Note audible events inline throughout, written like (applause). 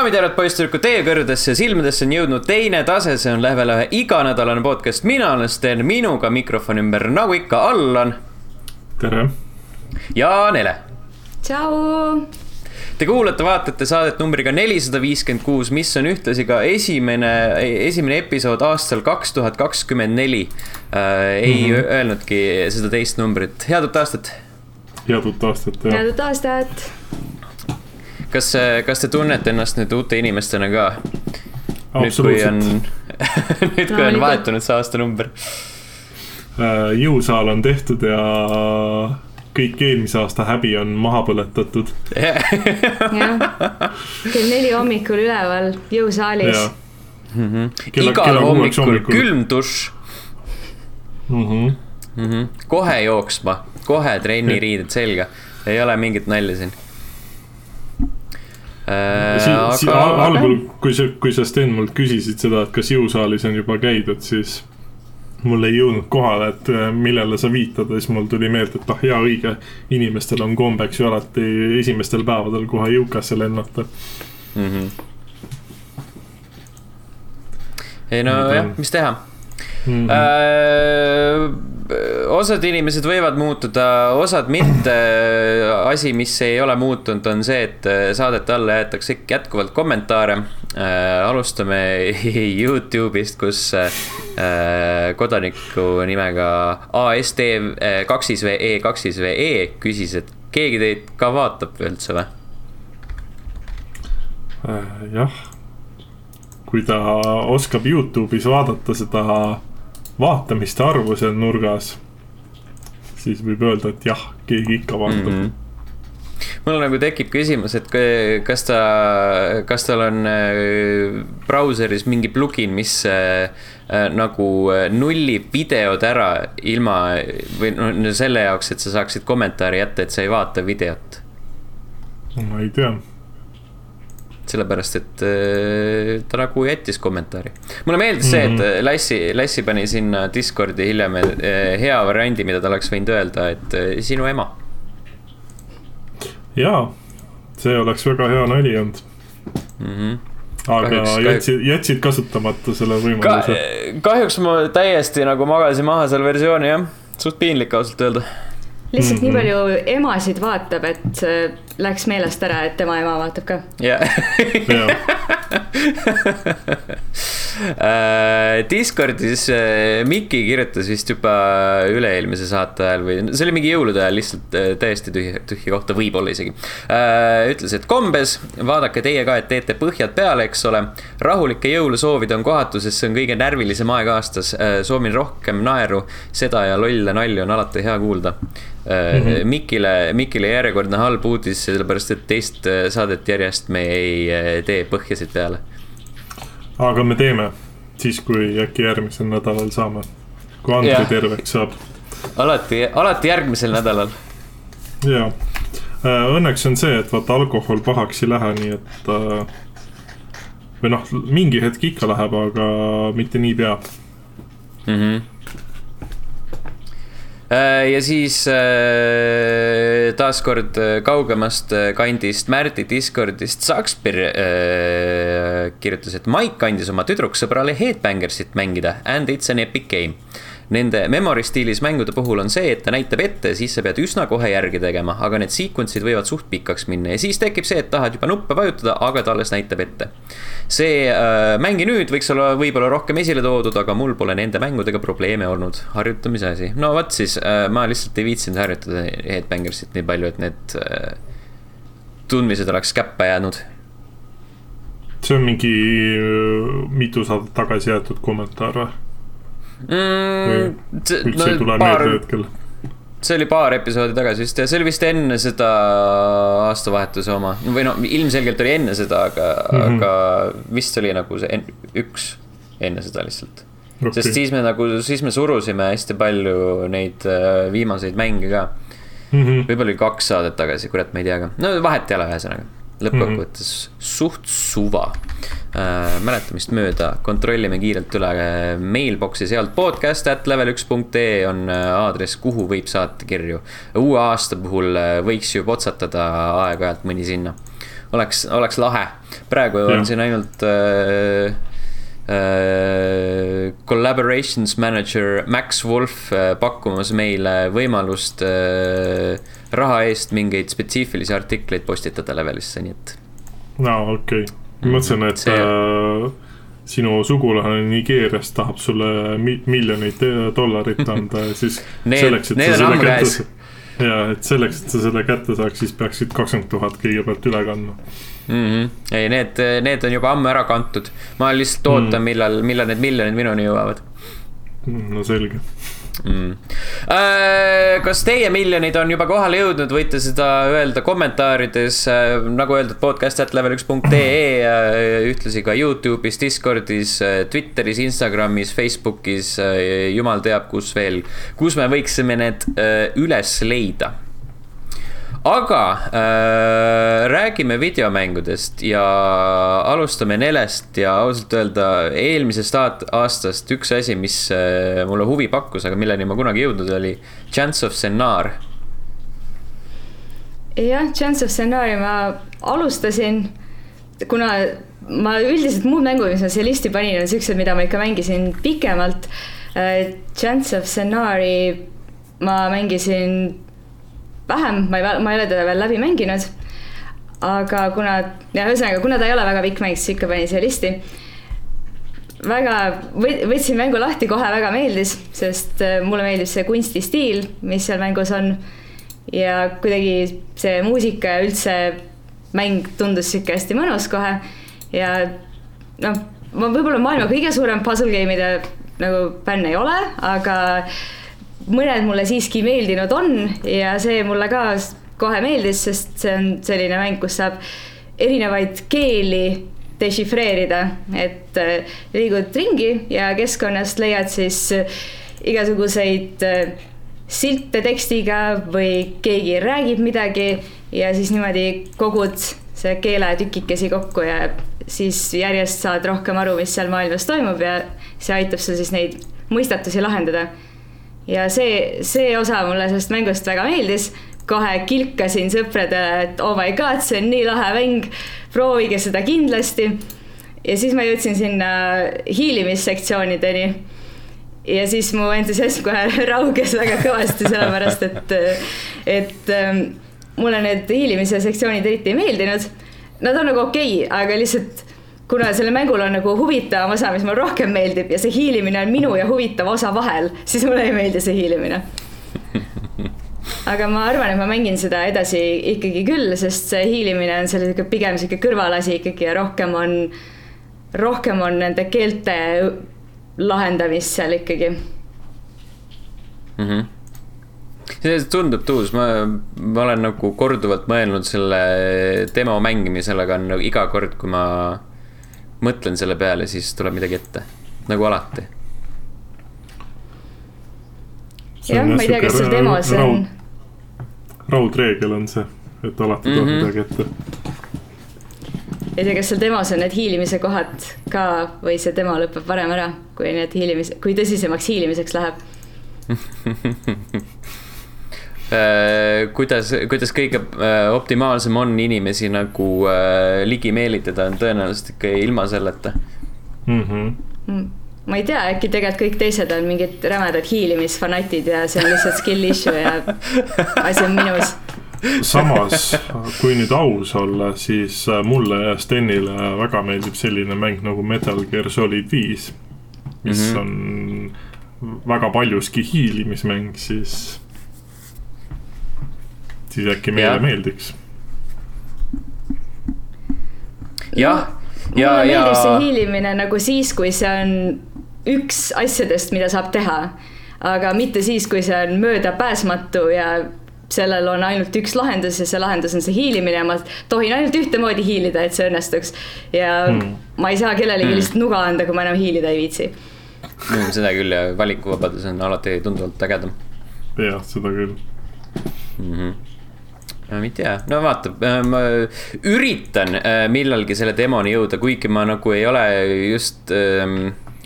daamid ja härrad, poisssüdrukud, teie kõrgedesse silmadesse on jõudnud teine tase, see on Level ühe iganädalane podcast, mina olen Sten, minuga mikrofoni ümber nagu ikka Allan tere. ja Nele. tšau. Te kuulate, vaatate saadet numbriga nelisada viiskümmend kuus, mis on ühtlasi ka esimene, esimene episood aastal kaks tuhat kakskümmend neli. ei mm -hmm. öelnudki seda teist numbrit, head uut aastat. head uut aastat ja head uut aastat. kas, kas te tunnete ennast nüüd uute inimestena ka? nüüd, (laughs) kui on absoluutselt., nüüd, kui on vahetunud see aastanumber. Äh, jõusaal on tehtud ja kõik eelmise aasta häbi on maha põletatud. jah, kell neli hommikul üleval jõusaalis ja. Kella- igal kella hommikul hommikul. külm dušš Mm -hmm. mm. -hmm. kohe jooksma, kohe trenniriided selga, ei ole mingit nalja siin äh,. Si si aga al algul, kui sa, kui sa Sten mult küsisid seda, et kas jõusaalis on juba käidud, siis mul ei jõudnud kohale, et äh, millele sa viitad ja siis mul tuli meelde, et ah jaa, õige. inimestel on kombeks ju alati esimestel päevadel kohe jõukasse lennata. mm. -hmm. ei no jah mis teha Mm -hmm. Äh, osad inimesed võivad muutuda, osad mitte. asi, mis ei ole muutunud, on see, et saadete alla jäetakse jätkuvalt kommentaare. alustame (laughs) Youtube'ist, kus äh, kodaniku nimega äh, kaksis VE kaksis VE küsis, et keegi teid ka vaatab üldse või? Äh, jah, kui ta oskab Youtube'is vaadata seda vaatamiste arvu seal nurgas, siis võib öelda, et jah, keegi ikka vaatab mm. Mhm. mul nagu tekib küsimus, et kas ta, kas tal on äh, brauseris mingi plugin, mis äh, äh, nagu nullib videod ära ilma või no selle jaoks, et sa saaksid kommentaari jätta, et sa ei vaata videot. -hmm. ma ei tea, sellepärast, et äh, ta nagu jättis kommentaari. mulle meeldis see, Mhm. et Lassi, Lassi pani sinna Discordi hiljem äh, hea variandi, mida ta oleks võinud öelda, et äh, sinu ema. jaa, see oleks väga hea nali olnud, Mm -hmm. aga Kahjuks- jätsid, jätsid kasutamata selle Ka, võimaluse. kahjuks ma täiesti nagu magasin maha seal versiooni jah, suht piinlik ausalt öelda. Lihtsalt nii Mhm. palju emasid vaatab, et äh, läks meelest ära, et tema ema vaatab ka. jah. Äh, Discordis äh, Mikki kirjutas vist juba üle-eelmise saate ajal või see oli mingi jõulude ajal lihtsalt äh, täiesti tühja, tühja kohta, võib-olla isegi. ütles, et kombes, vaadake teie ka, et teete põhjad peale, eks ole. rahulikke jõule soovida on kohatu, sest see on kõige närvilisem aeg aastas. soovin rohkem naeru, seda ja lolle nalju on alati hea kuulda. Mhm. Mikile, Mikile järjekordne halb uudis, sellepärast et teist saadet järjest me ei tee põhjasid peale aga me teeme siis, kui äkki järgmisel nädalal saame. kui Andri Jah. terveks saab alati, alati järgmisel nädalal. ja õnneks on see, et vaata alkohol pahaks ei lähe, nii et äh, või noh, mingi hetk ikka läheb, aga mitte niipea. mm. -hmm. Ja siis äh, taaskord äh, kaugemast äh, kandist Märdi Discordist Sakspir äh, kirjutas, et Mike andis oma tüdruksõbrale Headbangersit mängida and it's an epic game. Nende memory stiilis mängude puhul on see, et ta näitab ette, siis sa pead üsna kohe järgi tegema, aga need sequence'id võivad suht pikaks minna ja siis tekib see, et tahad juba nuppe vajutada, aga ta alles näitab ette. see äh, mängi nüüd võiks olla võib-olla rohkem esile toodud, aga mul pole nende mängudega probleeme olnud, harjutamise asi. no vot siis äh,, ma lihtsalt ei viitsinud harjutada Headbangersit nii palju, et need äh, tundmised oleks käppa jäänud. see on mingi äh, mitu saadet tagasi jäetud kommentaar või? Mm, üldse ei tule paar, meelde hetkel. see oli paar episoodi tagasi vist ja see oli vist enne seda aastavahetuse oma või no ilmselgelt oli enne seda, aga mm. -hmm. aga vist oli nagu see en, üks enne seda lihtsalt okay.. sest siis me nagu, siis me surusime hästi palju neid äh, viimaseid mänge ka. Mhm. võib-olla oli kaks saadet tagasi, kurat, ma ei tea ka, no vahet ei ole, ühesõnaga. Lõppkokkuvõttes mm -hmm. suht suva äh,. mäletamist mööda kontrollime kiirelt üle äh, mailbox'i sealt podcast at level üks punkt ee on äh, aadress, kuhu võib saata kirju. uue aasta puhul äh, võiks ju potsatada aeg-ajalt mõni sinna. oleks, oleks lahe. praegu Jah. on siin ainult äh, äh, collaborations manager Max Wolf äh, pakkumas meile võimalust äh, raha eest mingeid spetsiifilisi artikleid postitada levelisse, nii et aa, okei okay. ma mõtlesin, et See- äh, sinu sugulane Nigeeriast tahab sulle mi miljoneid äh, dollarit anda ja siis (laughs) Need- selleks, et sa selle kätte ja et selleks, et sa selle kätte saaks, siis peaksid kakskümmend tuhat kõigepealt üle kandma. mm. -hmm. ei, need, need on juba ammu ära kantud. ma lihtsalt ootan mm., millal, millal need miljonid minuni jõuavad no selge. Mm.. kas teie miljonid on juba kohale jõudnud, võite seda öelda kommentaarides, nagu öeldud, podcast at level üks punkt ee, ühtlasi ka Youtube'is, Discordis, Twitteris, Instagramis, Facebookis, jumal teab, kus veel, kus me võiksime need äh, üles leida aga äh, räägime videomängudest ja alustame nelest ja ausalt öelda eelmisest aastast üks asi, mis äh, mulle huvi pakkus, aga milleni ma kunagi jõudnud, oli Chance of Senar. jah, Chance of Scenarii ma alustasin, kuna ma üldiselt muud mängud, mis ma siia listi panin, on siuksed, mida ma ikka mängisin pikemalt. Chance of Scenarii ma mängisin vähem, ma ei, ma ei ole teda veel läbi mänginud. aga kuna, ja ühesõnaga, kuna ta ei ole väga pikk mäng, siis ikka panin siia listi. väga, võtsin mängu lahti, kohe väga meeldis, sest äh, mulle meeldib see kunstistiil, mis seal mängus on. ja kuidagi see muusika ja üldse mäng tundus sihuke hästi mõnus kohe ja noh, ma võib-olla maailma kõige suurem puzzle game'ide nagu fänn ei ole, aga mõned mulle siiski meeldinud on ja see mulle ka kohe meeldis, sest see on selline mäng, kus saab erinevaid keeli dešifreerida, et äh, liigud ringi ja keskkonnast leiad siis äh, igasuguseid äh, silte tekstiga või keegi räägib midagi ja siis niimoodi kogud see keeletükikesi kokku ja siis järjest saad rohkem aru, mis seal maailmas toimub ja see aitab sul siis neid mõistatusi lahendada. Ja see, see osa mulle sellest mängust väga meeldis, kohe kilkasin sõpradele, et oh my god, see on nii lahe mäng, proovige seda kindlasti. ja siis ma jõudsin sinna hiilimissektsioonideni ja siis mu entusiasm kohe (laughs) rauges väga kõvasti, sellepärast et, et ähm, mulle need hiilimise sektsioonid eriti ei meeldinud. Nad on nagu okei okay,, aga lihtsalt kuna sellel mängul on nagu huvitavam osa, mis mulle rohkem meeldib ja see hiilimine on minu ja huvitava osa vahel, siis mulle ei meeldi see hiilimine. aga ma arvan, et ma mängin seda edasi ikkagi küll, sest see hiilimine on seal sihuke pigem sihuke kõrvalasi ikkagi ja rohkem on, rohkem on nende keelte lahendamist seal ikkagi mm. -hmm see tundub tuus, ma, ma olen nagu korduvalt mõelnud selle demo mängimisele, aga on nagu iga kord, kui ma mõtlen selle peale, siis tuleb midagi ette, nagu alati. jah, ma ei tea, kas seal demos on. raudreegel on see, et alati tuleb mm -hmm. midagi ette. ei tea, kas seal demos on need hiilimise kohad ka või see demo lõpeb varem ära, kui need hiilimis, kui tõsisemaks hiilimiseks läheb (laughs) kuidas, kuidas kõige optimaalsem on inimesi nagu äh, ligi meelitada, on tõenäoliselt ikka ilma selleta mm. -hmm. Mm. ma ei tea, äkki tegelikult kõik teised on mingid rämedad hiilimisfanatid ja see on lihtsalt skill issue ja asi on minus. samas, kui nüüd aus olla, siis mulle ja Stenile väga meeldib selline mäng nagu Metal Gear Solid viis, mis mm -hmm. on väga paljuski hiilimismäng, siis siis äkki meile ja. meeldiks. jah, ja, mulle ja. meeldib see hiilimine nagu siis, kui see on üks asjadest, mida saab teha. aga mitte siis, kui see on möödapääsmatu ja sellel on ainult üks lahendus ja see lahendus on see hiilimine ja ma tohin ainult ühtemoodi hiilida, et see õnnestuks. ja hmm. ma ei saa kellelegi hmm. lihtsalt nuga anda, kui ma enam hiilida ei viitsi mm,. seda küll ja valikuvabadus on alati tunduvalt ägedam. jah, seda küll mm. -hmm ma ei tea, no vaata, ma üritan millalgi selle demoni jõuda, kuigi ma nagu ei ole just,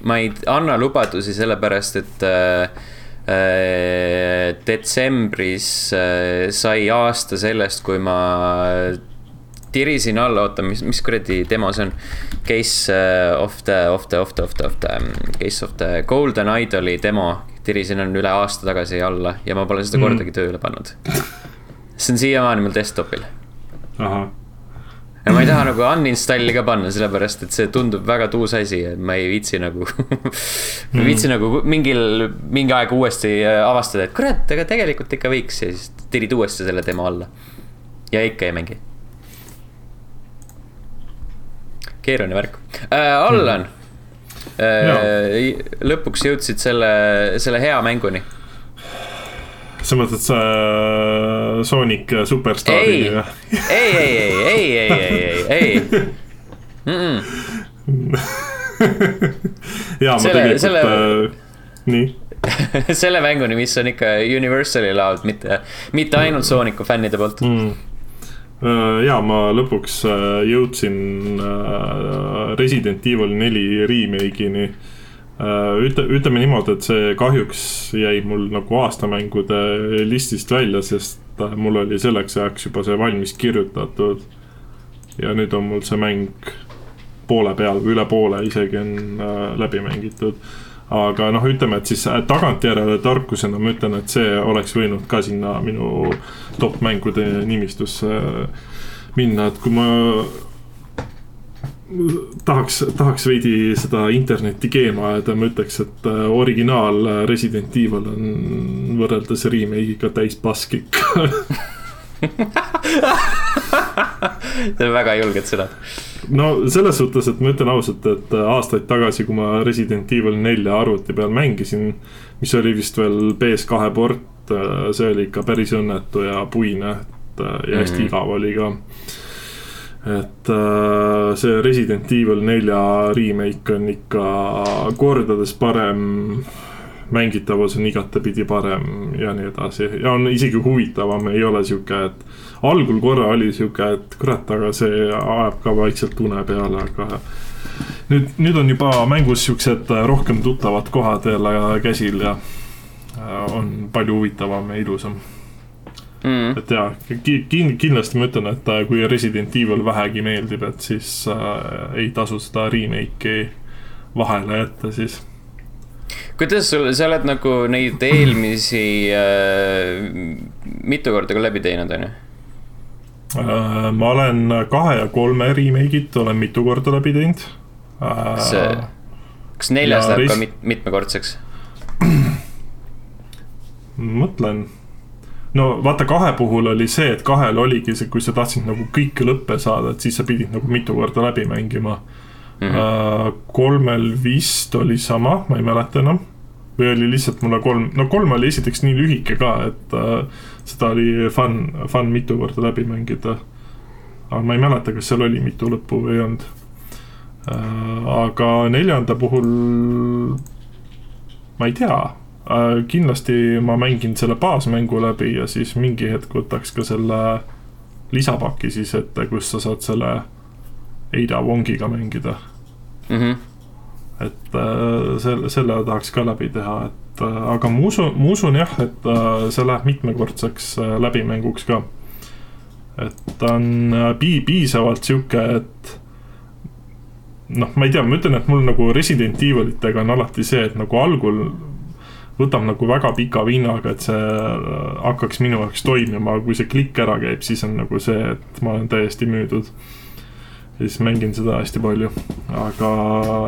ma ei anna lubadusi sellepärast, et detsembris sai aasta sellest, kui ma tirisin all, oota, mis, mis kuradi demo see on? Case of the, of the, of the, of the, of the, um, Case of the Golden Idoli demo. tirisin on üle aasta tagasi alla ja ma pole seda Mm. kordagi tööle pannud. (laughs) see on siiamaani mul desktop'il ja ma ei taha nagu uninstall'i ka panna, sellepärast et see tundub väga tuus asi ja ma ei viitsi nagu (laughs) ma ei viitsi nagu mingil, mingi aeg uuesti äh, avastada, et kurat, aga tegelikult ikka võiks ja siis tirid uuesti selle demo alla. ja ikka ei mängi. keeruline värk äh,. Allan äh,, lõpuks jõudsid selle, selle hea mänguni sa mõtled sa Sonic äh, superstaari? ei, ei, ei, ei, ei, ei, ei, ei mm. -mm. ja ma selle, tegelikult selle... Äh,, nii (laughs) selle mänguni, mis on ikka Universali laud, mitte, mitte ainult Sooniku fännide poolt mm.. Äh, ja ma lõpuks äh, jõudsin Resident Evil neli remake'ini ütle, ütleme niimoodi, et see kahjuks jäi mul nagu aastamängude listist välja, sest äh, mul oli selleks ajaks juba see valmis kirjutatud. ja nüüd on mul see mäng poole peal või üle poole isegi on äh, läbi mängitud aga noh, ütleme, et siis äh, tagantjärele tarkusena ma ütlen, et see oleks võinud ka sinna minu top mängude nimistusse minna, et kui ma tahaks, tahaks veidi seda internetti keema ajada, ma ütleks, et äh, originaal Resident Evil on võrreldes remake'iga täis pask ikka. (laughs) see on väga julged sõnad. no selles suhtes, et ma ütlen ausalt, et aastaid tagasi, kui ma Resident Evil nelja arvuti peal mängisin, mis oli vist veel PS2 port, see oli ikka päris õnnetu ja puine, et ja hästi Mhm. igav oli ka. Et äh, see Resident Evil nelja remake on ikka kordades parem mängitavus on igatepidi parem ja nii edasi. Ja on isegi huvitavam, ei ole sihuke, et algul korra oli sihuke, et kurat, aga see ajab ka vaikselt une peale, aga nüüd, nüüd on juba mängus siuksed rohkem tuttavad kohad jälle käsil ja äh, on palju huvitavam ja ilusam, Mm. et ja ki-, kin-, kindlasti ma ütlen, et äh, kui Resident Evil vähegi meeldib, et siis äh, ei tasu seda remake'i vahele jätta siis kuidas sul, sa oled nagu neid eelmisi äh, mitu korda ka läbi teinud, on ju? Äh, ma olen kahe ja kolme remake'it olen mitu korda läbi teinud. kas see, kas neljas ja läheb ka res- mit, mitmekordseks? (clears throat) mõtlen. No vaata, kahe puhul oli see, et kahel oligi see, kui sa tahtsid nagu kõike lõppe saada, et siis sa pidid nagu mitu korda läbi mängima mm. -hmm. kolmel vist oli sama, ma ei mäleta enam. või oli lihtsalt mulle kolm, no kolm oli esiteks nii lühike ka, et äh, seda oli fun, fun mitu korda läbi mängida. aga ma ei mäleta, kas seal oli mitu lõppu või ei olnud äh,. aga neljanda puhul ma ei tea kindlasti ma mängin selle baasmängu läbi ja siis mingi hetk võtaks ka selle lisapaki siis ette, kus sa saad selle Ada Wongiga mängida. Mhm. et äh, selle, selle tahaks ka läbi teha, et äh, aga ma usun, ma usun jah, et äh, see läheb mitmekordseks äh, läbimänguks ka. et ta on äh, pii-, piisavalt sihuke, et noh, ma ei tea, ma ütlen, et mul nagu Resident Evilitega on alati see, et nagu algul võtab nagu väga pika vinnaga, et see äh, hakkaks minu jaoks toimima, kui see klikk ära käib, siis on nagu see, et ma olen täiesti müüdud. ja siis mängin seda hästi palju, aga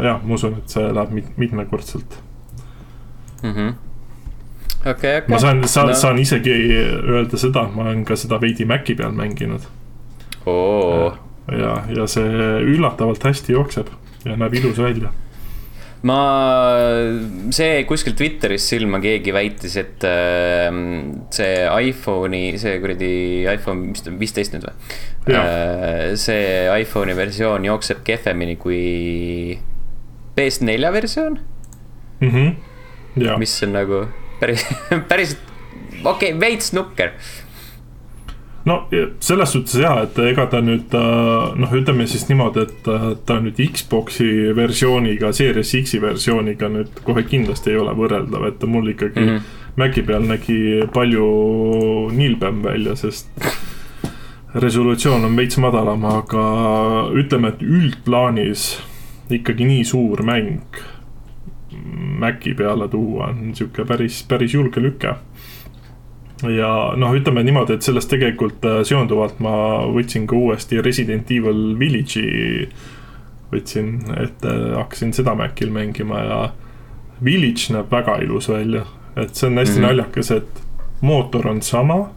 jah, ma usun, et see läheb mit-, mitmekordselt. Mhm. okei, okei. ma saan, saan No. saan isegi öelda seda, ma olen ka seda veidi Maci peal mänginud oo, ja, ja see üllatavalt hästi jookseb ja näeb ilus välja. ma, see jäi kuskilt Twitteris silma, keegi väitis, et äh, see iPhone'i, see kuradi iPhone, mis ta on, viisteist nüüd või? see iPhone'i versioon jookseb kehvemini kui PS4 versioon, Mhm. ja, mis on nagu päris, (laughs) päris okei okay,, veits nukker. No selles suhtes ja, et ega ta nüüd äh, noh, ütleme siis niimoodi, et äh, ta nüüd Xbox'i versiooniga, Series X-i versiooniga nüüd kohe kindlasti ei ole võrreldav, et ta mul ikkagi mm. -hmm. Maci peal nägi palju nilbem välja, sest resolutsioon on veits madalam, aga ütleme, et üldplaanis ikkagi nii suur mäng Maci peale tuua on sihuke päris, päris julge lüke. Ja noh, ütleme niimoodi, et sellest tegelikult äh, seonduvalt ma võtsin ka uuesti Resident Evil Village'i. võtsin ette, hakkasin seda Macil mängima ja Village näeb väga ilus välja, et see on hästi mm -hmm. naljakas, et mootor on sama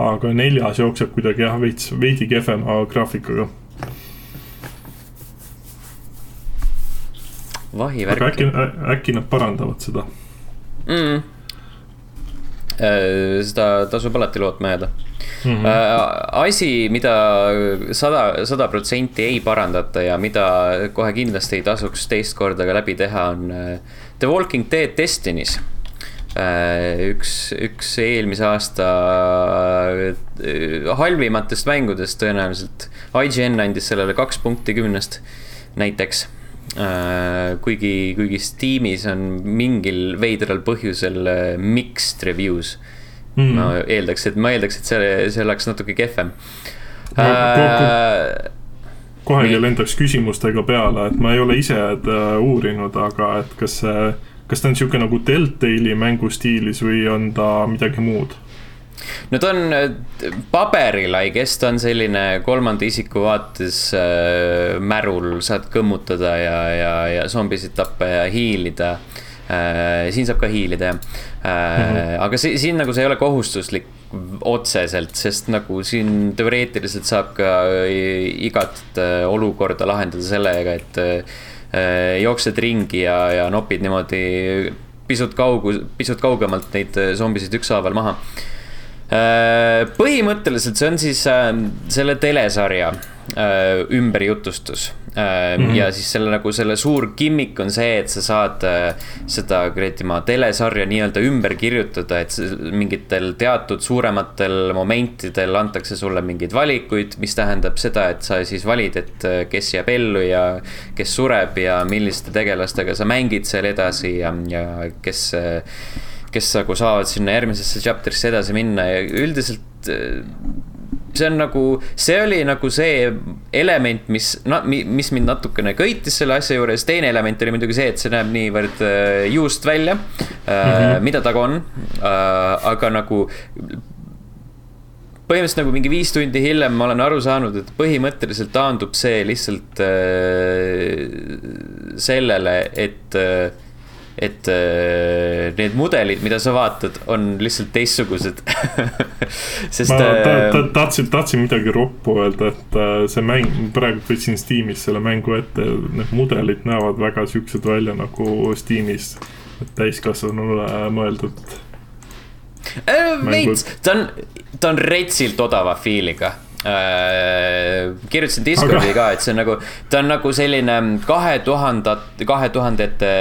aga neljas jookseb kuidagi jah, veits, veidi kehvema graafikaga. vahivärk. äkki, äkki nad parandavad seda mm.? Seda tasub alati lootma jääda mm. -hmm. asi, mida sada, sada protsenti ei parandata ja mida kohe kindlasti ei tasuks teist korda ka läbi teha, on äh, The Walking Dead Destiny's Äh, üks, üks eelmise aasta äh, halvimatest mängudest tõenäoliselt. IGN andis sellele kaks punkti kümnest näiteks. Äh, kuigi, kuigi Steamis on mingil veidral põhjusel mixed reviews mm.. ma eeldaks, et ma eeldaks, et see, see oleks natuke kehvem no,. kohegi lendaks küsimustega peale, et ma ei ole ise uurinud, aga et kas see kas ta on sihuke nagu Deltali mängustiilis või on ta midagi muud? No ta on äh, paberil, I guess ta on selline kolmanda isiku vaates äh, märul, saad kõmmutada ja, ja, ja zombisid tappa ja hiilida äh,. siin saab ka hiilida jah äh, mm. -hmm. aga see, siin nagu see ei ole kohustuslik otseselt, sest nagu siin teoreetiliselt saab ka äh, igat äh, olukorda lahendada sellega, et Äh, jooksed ringi ja, ja nopid niimoodi pisut kaugu, pisut kaugemalt neid äh, zombisid ükshaaval maha. Äh, põhimõtteliselt see on siis selle telesarja ümberjutustus Mm -hmm. ja siis selle nagu selle suur gimmick on see, et sa saad äh, seda kuradi ma telesarja nii-öelda ümber kirjutada, et mingitel teatud suurematel momentidel antakse sulle mingeid valikuid, mis tähendab seda, et sa siis valid, et äh, kes jääb ellu ja kes sureb ja milliste tegelastega sa mängid seal edasi ja, ja kes kes nagu saavad sinna järgmisesse chapter'isse edasi minna ja üldiselt see on nagu, see oli nagu see element, mis, mis mind natukene köitis selle asja juures, teine element oli muidugi see, et see näeb niivõrd äh, juust välja mm, -hmm. mida ta ka on, aga nagu põhimõtteliselt nagu mingi viis tundi hiljem ma olen aru saanud, et põhimõtteliselt taandub see lihtsalt äh, sellele, et äh, et äh, need mudelid, mida sa vaatad, on lihtsalt teistsugused (laughs) sest. ma ta, äh, ta, tahtsin, tahtsin midagi roppu öelda, et äh, see mäng, praegu võtsin Steamis selle mängu ette, need mudelid näevad väga siuksed välja nagu Steamis täiskasvanule mõeldud äh,. veits, ta on, ta on retsilt odava feel'iga Äh, kirjutasin Discordi ka, et see on nagu, ta on nagu selline kahe tuhandat, kahe tuhandete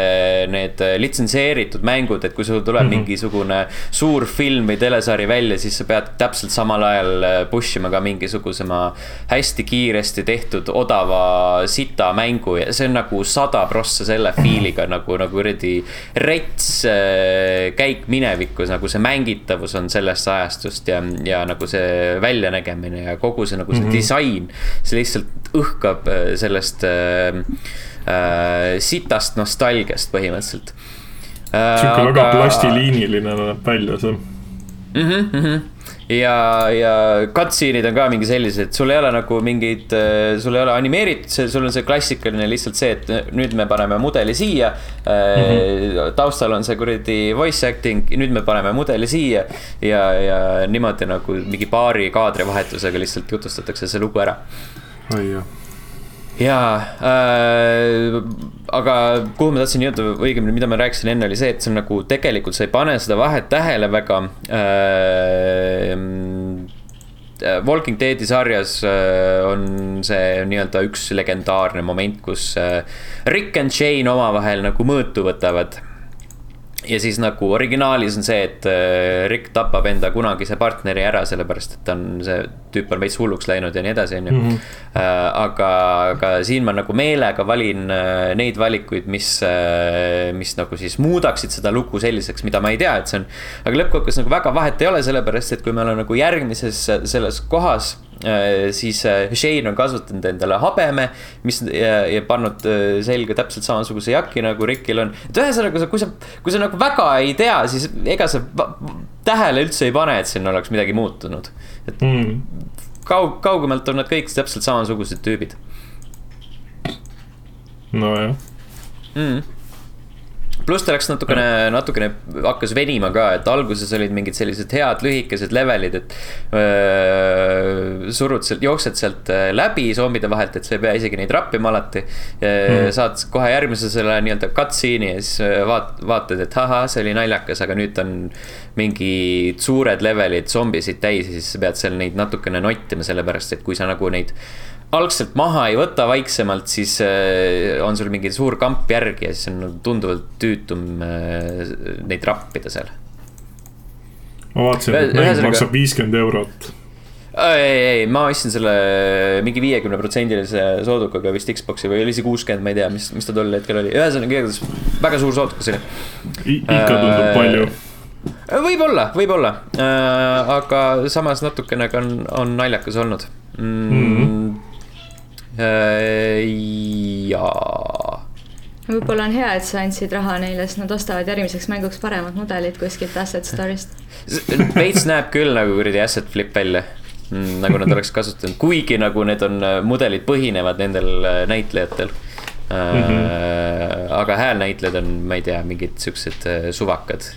need litsenseeritud mängud, et kui sul tuleb mm -hmm. mingisugune suur film või telesari välja, siis sa pead täpselt samal ajal äh, push ima ka mingisuguse ma hästi kiiresti tehtud odava sita mängu ja see on nagu sada prossa selle feel'iga nagu, nagu kuradi rets äh, käik minevikku, nagu see mängitavus on sellest ajastust ja, ja nagu see väljanägemine ja kogu kogu see nagu see mm -hmm. disain, see lihtsalt õhkab äh, sellest äh, äh, sitast nostalgiast põhimõtteliselt äh,. sihuke aga... väga plastiliiniline näeb välja see mm. -hmm, mm -hmm ja, ja cutscene'id on ka mingi sellised, sul ei ole nagu mingeid, äh, sul ei ole animeeritud, sul on see klassikaline lihtsalt see, et nüüd me paneme mudeli siia mm. -hmm. taustal on see kuradi voice acting, nüüd me paneme mudeli siia. ja, ja niimoodi nagu mingi paari kaadrivahetusega lihtsalt jutustatakse see lugu ära. oi jah jaa äh,, aga kuhu ma tahtsin jõuda, õigemini, mida ma rääkisin enne, oli see, et see on nagu tegelikult sa ei pane seda vahet tähele väga äh,. Walking Deadi sarjas äh, on see nii-öelda üks legendaarne moment, kus äh, Rick and Jane omavahel nagu mõõtu võtavad ja siis nagu originaalis on see, et äh, Rick tapab enda kunagise partneri ära, sellepärast et ta on see tüüp on veits hulluks läinud ja nii edasi, on ju. Mhm. aga, aga siin ma nagu meelega valin äh, neid valikuid, mis, mis nagu siis muudaksid seda lugu selliseks, mida ma ei tea, et see on. aga lõppkokkuvõttes nagu väga vahet ei ole, sellepärast et kui me oleme nagu järgmises selles kohas siis Shane on kasutanud endale habeme, mis ja, ja pannud selga täpselt samasuguse jaki nagu Rickil on. et ühesõnaga, kui sa, kui sa nagu väga ei tea, siis ega sa tähele üldse ei pane, et siin oleks midagi muutunud. et mm. kaug-, kaugemalt on nad kõik täpselt samasugused tüübid. nojah mm pluss ta läks natukene, natukene hakkas venima ka, et alguses olid mingid sellised head lühikesed levelid, et öö, surud sealt, jooksed sealt läbi zombide vahelt, et sa ei pea isegi neid rappima alati. Mm.. saad kohe järgmise selle nii-öelda cutscene'i ja siis vaat-, vaatad, et ahah, see oli naljakas, aga nüüd on mingid suured levelid zombisid täis ja siis sa pead seal neid natukene nottima, sellepärast et kui sa nagu neid algselt maha ei võta vaiksemalt, siis äh, on sul mingi suur kamp järgi ja siis on tunduvalt tüütum äh, neid rappida seal. ma vaatasin, et mäng maksab viiskümmend eurot. ei, ei, ma ostsin selle mingi viiekümne protsendilise soodukaga vist Xbox'i või oli see kuuskümmend, ma ei tea, mis, mis ta tol hetkel oli, ühesõnaga igatahes väga suur soodukas oli. ikka tundub äh, palju võib-olla, võib-olla äh,, aga samas natukene ka on, on naljakas olnud mm. mm. -hmm Äh, jaa võib-olla on hea, et sa andsid raha neile, sest nad ostavad järgmiseks mänguks paremad mudelid kuskilt Asset Store'ist. veits näeb küll nagu kuradi Asset Flip välja mm,, nagu nad oleks kasutanud, kuigi nagu need on, äh, mudelid põhinevad nendel äh, näitlejatel mm. -hmm. aga häälnäitlejad on, ma ei tea, mingid siuksed suvakad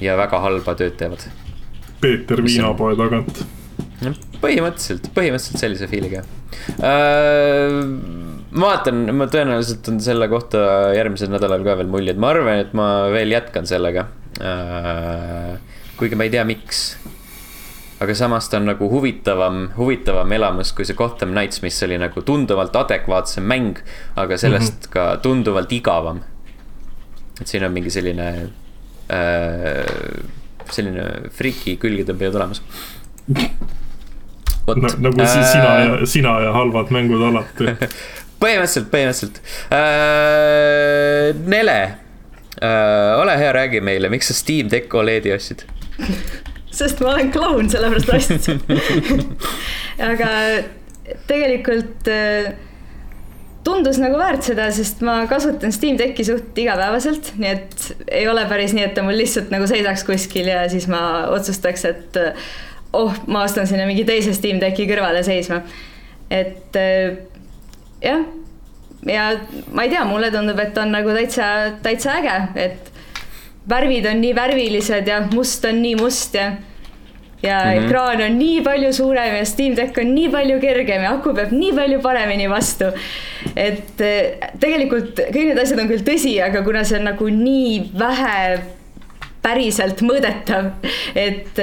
ja väga halba tööd teevad. Peeter viinapoe tagant. Põhimõtteliselt, põhimõtteliselt sellise feel'iga Äh, ma vaatan, ma tõenäoliselt on selle kohta järgmisel nädalal ka veel muljed, ma arvan, et ma veel jätkan sellega. Äh, kuigi ma ei tea, miks. aga samas ta on nagu huvitavam, huvitavam elamus kui see Gotham Knights, mis oli nagu tunduvalt adekvaatsem mäng, aga sellest mm -hmm. ka tunduvalt igavam. et siin on mingi selline äh,, selline friki külgetõmbija tulemas (laughs) No, nagu äh... sina ja, sina ja halvad mängud alati. (laughs) Põhimõtteliselt, põhimõtteliselt. Äh,. Nele äh,, ole hea, räägi meile, miks sa Steam Deck Oledi ostsid? (laughs) Sest ma olen kloun, sellepärast ostsin. (laughs) Aga tegelikult äh, tundus nagu väärt seda, sest ma kasutan Steam Decki suht igapäevaselt, nii et ei ole päris nii, et ta mul lihtsalt nagu seisaks kuskil ja siis ma otsustaks, et oh, ma ostan sinna mingi teise Steam Decki kõrvale seisma. et äh, jah, ja ma ei tea, mulle tundub, et on nagu täitsa, täitsa äge, et värvid on nii värvilised ja must on nii must ja ja mm -hmm. ekraan on nii palju suurem ja Steam Deck on nii palju kergem ja aku peab nii palju paremini vastu. et äh, tegelikult kõik need asjad on küll tõsi, aga kuna see on nagu nii vähe päriselt mõõdetav. et,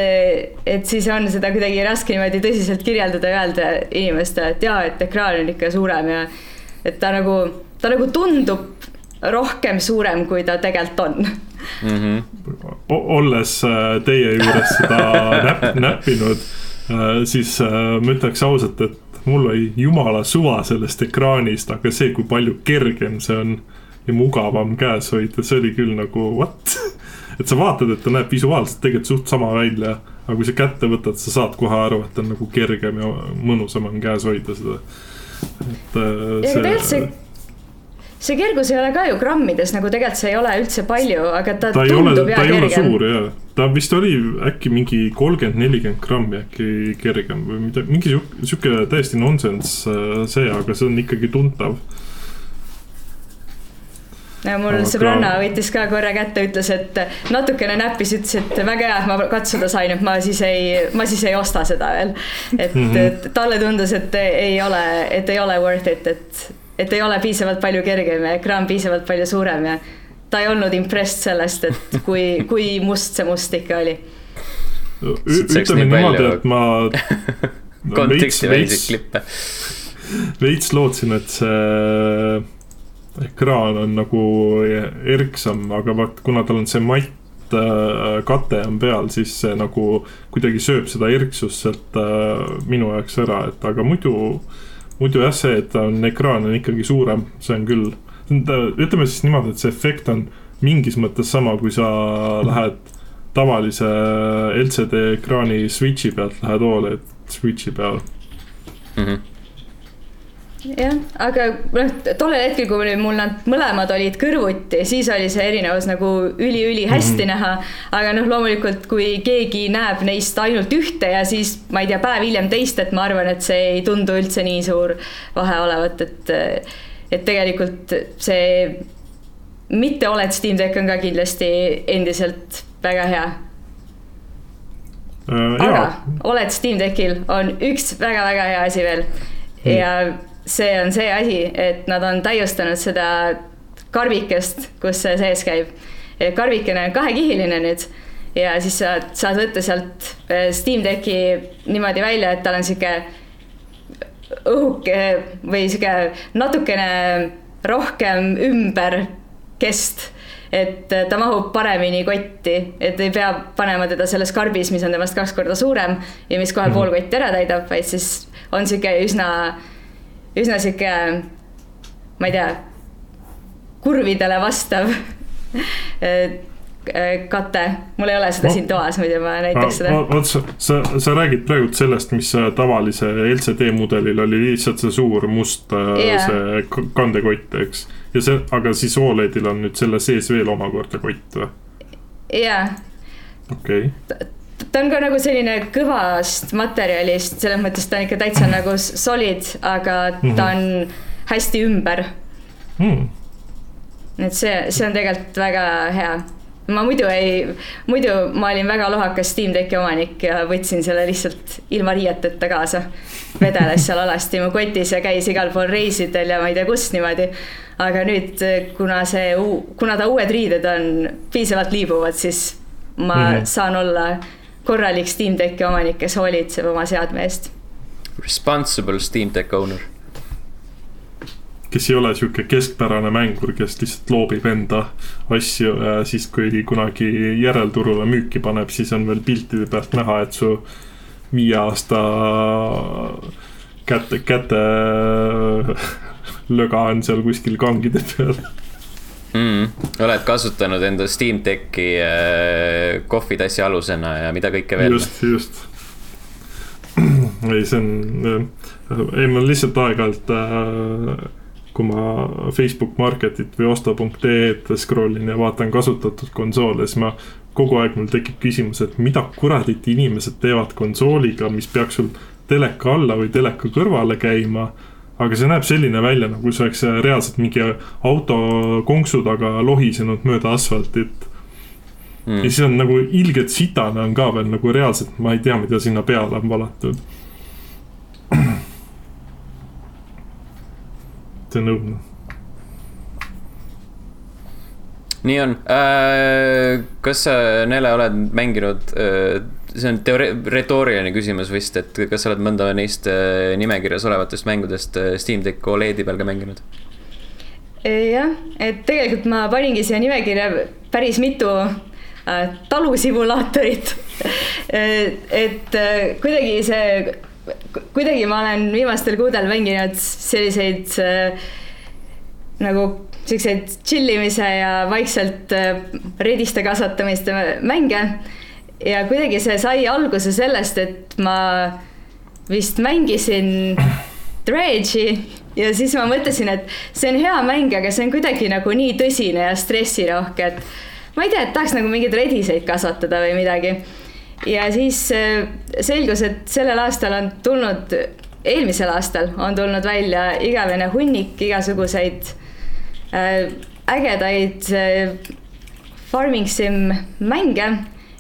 et siis on seda kuidagi raske niimoodi tõsiselt kirjeldada ja öelda inimestele, et jaa, et ekraan on ikka suurem ja et ta nagu, ta nagu tundub rohkem suurem, kui ta tegelikult on mm. -hmm. olles äh, teie juures seda (laughs) näpp, näppinud, äh, siis äh, ma ütleks ausalt, et mul oli jumala suva sellest ekraanist, aga see, kui palju kergem see on ja mugavam käes hoida, see oli küll nagu what (laughs) et sa vaatad, et ta näeb visuaalselt tegelikult suht sama välja, aga kui sa kätte võtad, sa saad kohe aru, et ta on nagu kergem ja mõnusam on käes hoida seda. et äh, see. see see kergus ei ole ka ju grammides nagu tegelikult see ei ole üldse palju, aga ta, ta tundub ole, hea kergem. suur ja, ta vist oli äkki mingi kolmkümmend, nelikümmend grammi äkki kergem või midagi, mingi sihuke täiesti nonsense äh, see, aga see on ikkagi tuntav mul aga... sõbranna võttis ka korra kätte, ütles, et natukene näppis, ütles, et väga hea, et ma katsuda sain, et ma siis ei, ma siis ei osta seda veel. et mm, -hmm. talle tundus, et ei ole, et ei ole worth it, et, et ei ole piisavalt palju kergem ja ekraan piisavalt palju suurem ja ta ei olnud impressed sellest, et kui, kui must see must ikka oli. ütleme niimoodi, et ma (laughs) kontekstiväliseid klippe. veits lootsin, et see ekraan on nagu erksam, aga vaat kuna tal on see matt äh, kate on peal, siis see nagu kuidagi sööb seda erksust sealt äh, minu jaoks ära, et aga muidu, muidu jah, see, et ta on, ekraan on ikkagi suurem, see on küll, ütleme siis niimoodi, et see efekt on mingis mõttes sama, kui sa lähed tavalise LCD ekraani switch'i pealt, lähed Oled switch'i peale. mm. -hmm. jah, aga noh, tollel hetkel, kui mul nad mõlemad olid kõrvuti, siis oli see erinevus nagu üli-ülihästi mm -hmm. näha. aga noh, loomulikult, kui keegi näeb neist ainult ühte ja siis ma ei tea, päev hiljem teist, et ma arvan, et see ei tundu üldse nii suur vahe olevat, et et tegelikult see mitte oled Steam Deck on ka kindlasti endiselt väga hea aga jaa, oled Steam Deckil on üks väga-väga hea asi veel ja see on see asi, et nad on täiustanud seda karvikest, kus see sees käib. karvikene on kahekihiline nüüd ja siis sa saad võtta sealt eh, Steam Decki niimoodi välja, et tal on sihuke õhuke või sihuke natukene rohkem ümberkest et ta mahub paremini kotti, et ei pea panema teda selles karbis, mis on temast kaks korda suurem ja mis kohe Mhm. pool kotti ära täidab, vaid siis on sihuke üsna, üsna sihuke, ma ei tea, kurvidele vastav (laughs) kate. mul ei ole seda No. siin toas, muidu ma näitaks seda. vot sa, sa, sa räägid praegult sellest, mis äh, tavalise LCD mudelil oli lihtsalt see suur must yeah. see k- kandekott, eks. ja see, aga siis Oledil on nüüd selle sees veel omakorda kott või? jaa okei okay., ta on ka nagu selline kõvast materjalist, selles mõttes ta on ikka täitsa nagu s- solid, aga ta on hästi ümber. hmm. et see, see on tegelikult väga hea. ma muidu ei, muidu ma olin väga lohakas Steam Decki omanik ja võtsin selle lihtsalt ilma riieteta kaasa. vedeles seal alasti mu kotis ja käis igal pool reisidel ja ma ei tea kus niimoodi. aga nüüd, kuna see, kuna ta uued riided on piisavalt liibuvad, siis ma mm Mhm. -hmm. saan olla korralik Steam Decki omanik, kes hoolitseb oma seadme eest. Responsible Steam Deck owner. kes ei ole sihuke keskpärane mängur, kes lihtsalt loobib enda asju ja siis, kui kunagi järelturule müüki paneb, siis on veel piltide pealt näha, et su viie aasta käte, käte löga on seal kuskil kangide peal. mm.. oled kasutanud enda Steam Decki äh, kohvitassi alusena ja mida kõike veel. just, just. (clears throat) ei, see on, ei ma lihtsalt aeg-ajalt äh, kui ma Facebook Marketit või osta.ee-d scroll in ja vaatan kasutatud konsoole, siis ma kogu aeg mul tekib küsimus, et mida kuradit inimesed teevad konsooliga, mis peaks sul teleka alla või teleka kõrvale käima. Aga see näeb selline välja, nagu see oleks reaalselt mingi auto konksu taga lohisenud mööda asfaltit Mm. ja siis on nagu ilgelt sitane on ka veel nagu reaalselt, ma ei tea, mida sinna peale on valatud. see on õudne. nii on äh,. kas sa, Nele, oled mänginud äh,, see on teore-, retooriline küsimus vist, et kas sa oled mõnda neist äh, nimekirjas olevatest mängudest äh, Steam Deck Oledi peal ka mänginud? jah, et tegelikult ma paningi siia nimekirja päris mitu äh, talusimulaatorit. (laughs) et kuidagi see, kuidagi ma olen viimastel kuudel mänginud selliseid nagu siukseid tšillimise ja vaikselt rediste kasvatamiste mänge. Ja kuidagi see sai alguse sellest, et ma vist mängisin Dredge'i ja siis ma mõtlesin, et see on hea mäng, aga see on kuidagi nagu nii tõsine ja stressirohke, et ma ei tea, et tahaks nagu mingeid rediseid kasvatada või midagi. ja siis äh, selgus, et sellel aastal on tulnud, eelmisel aastal on tulnud välja igavene hunnik igasuguseid äh, ägedaid äh, farming sim mänge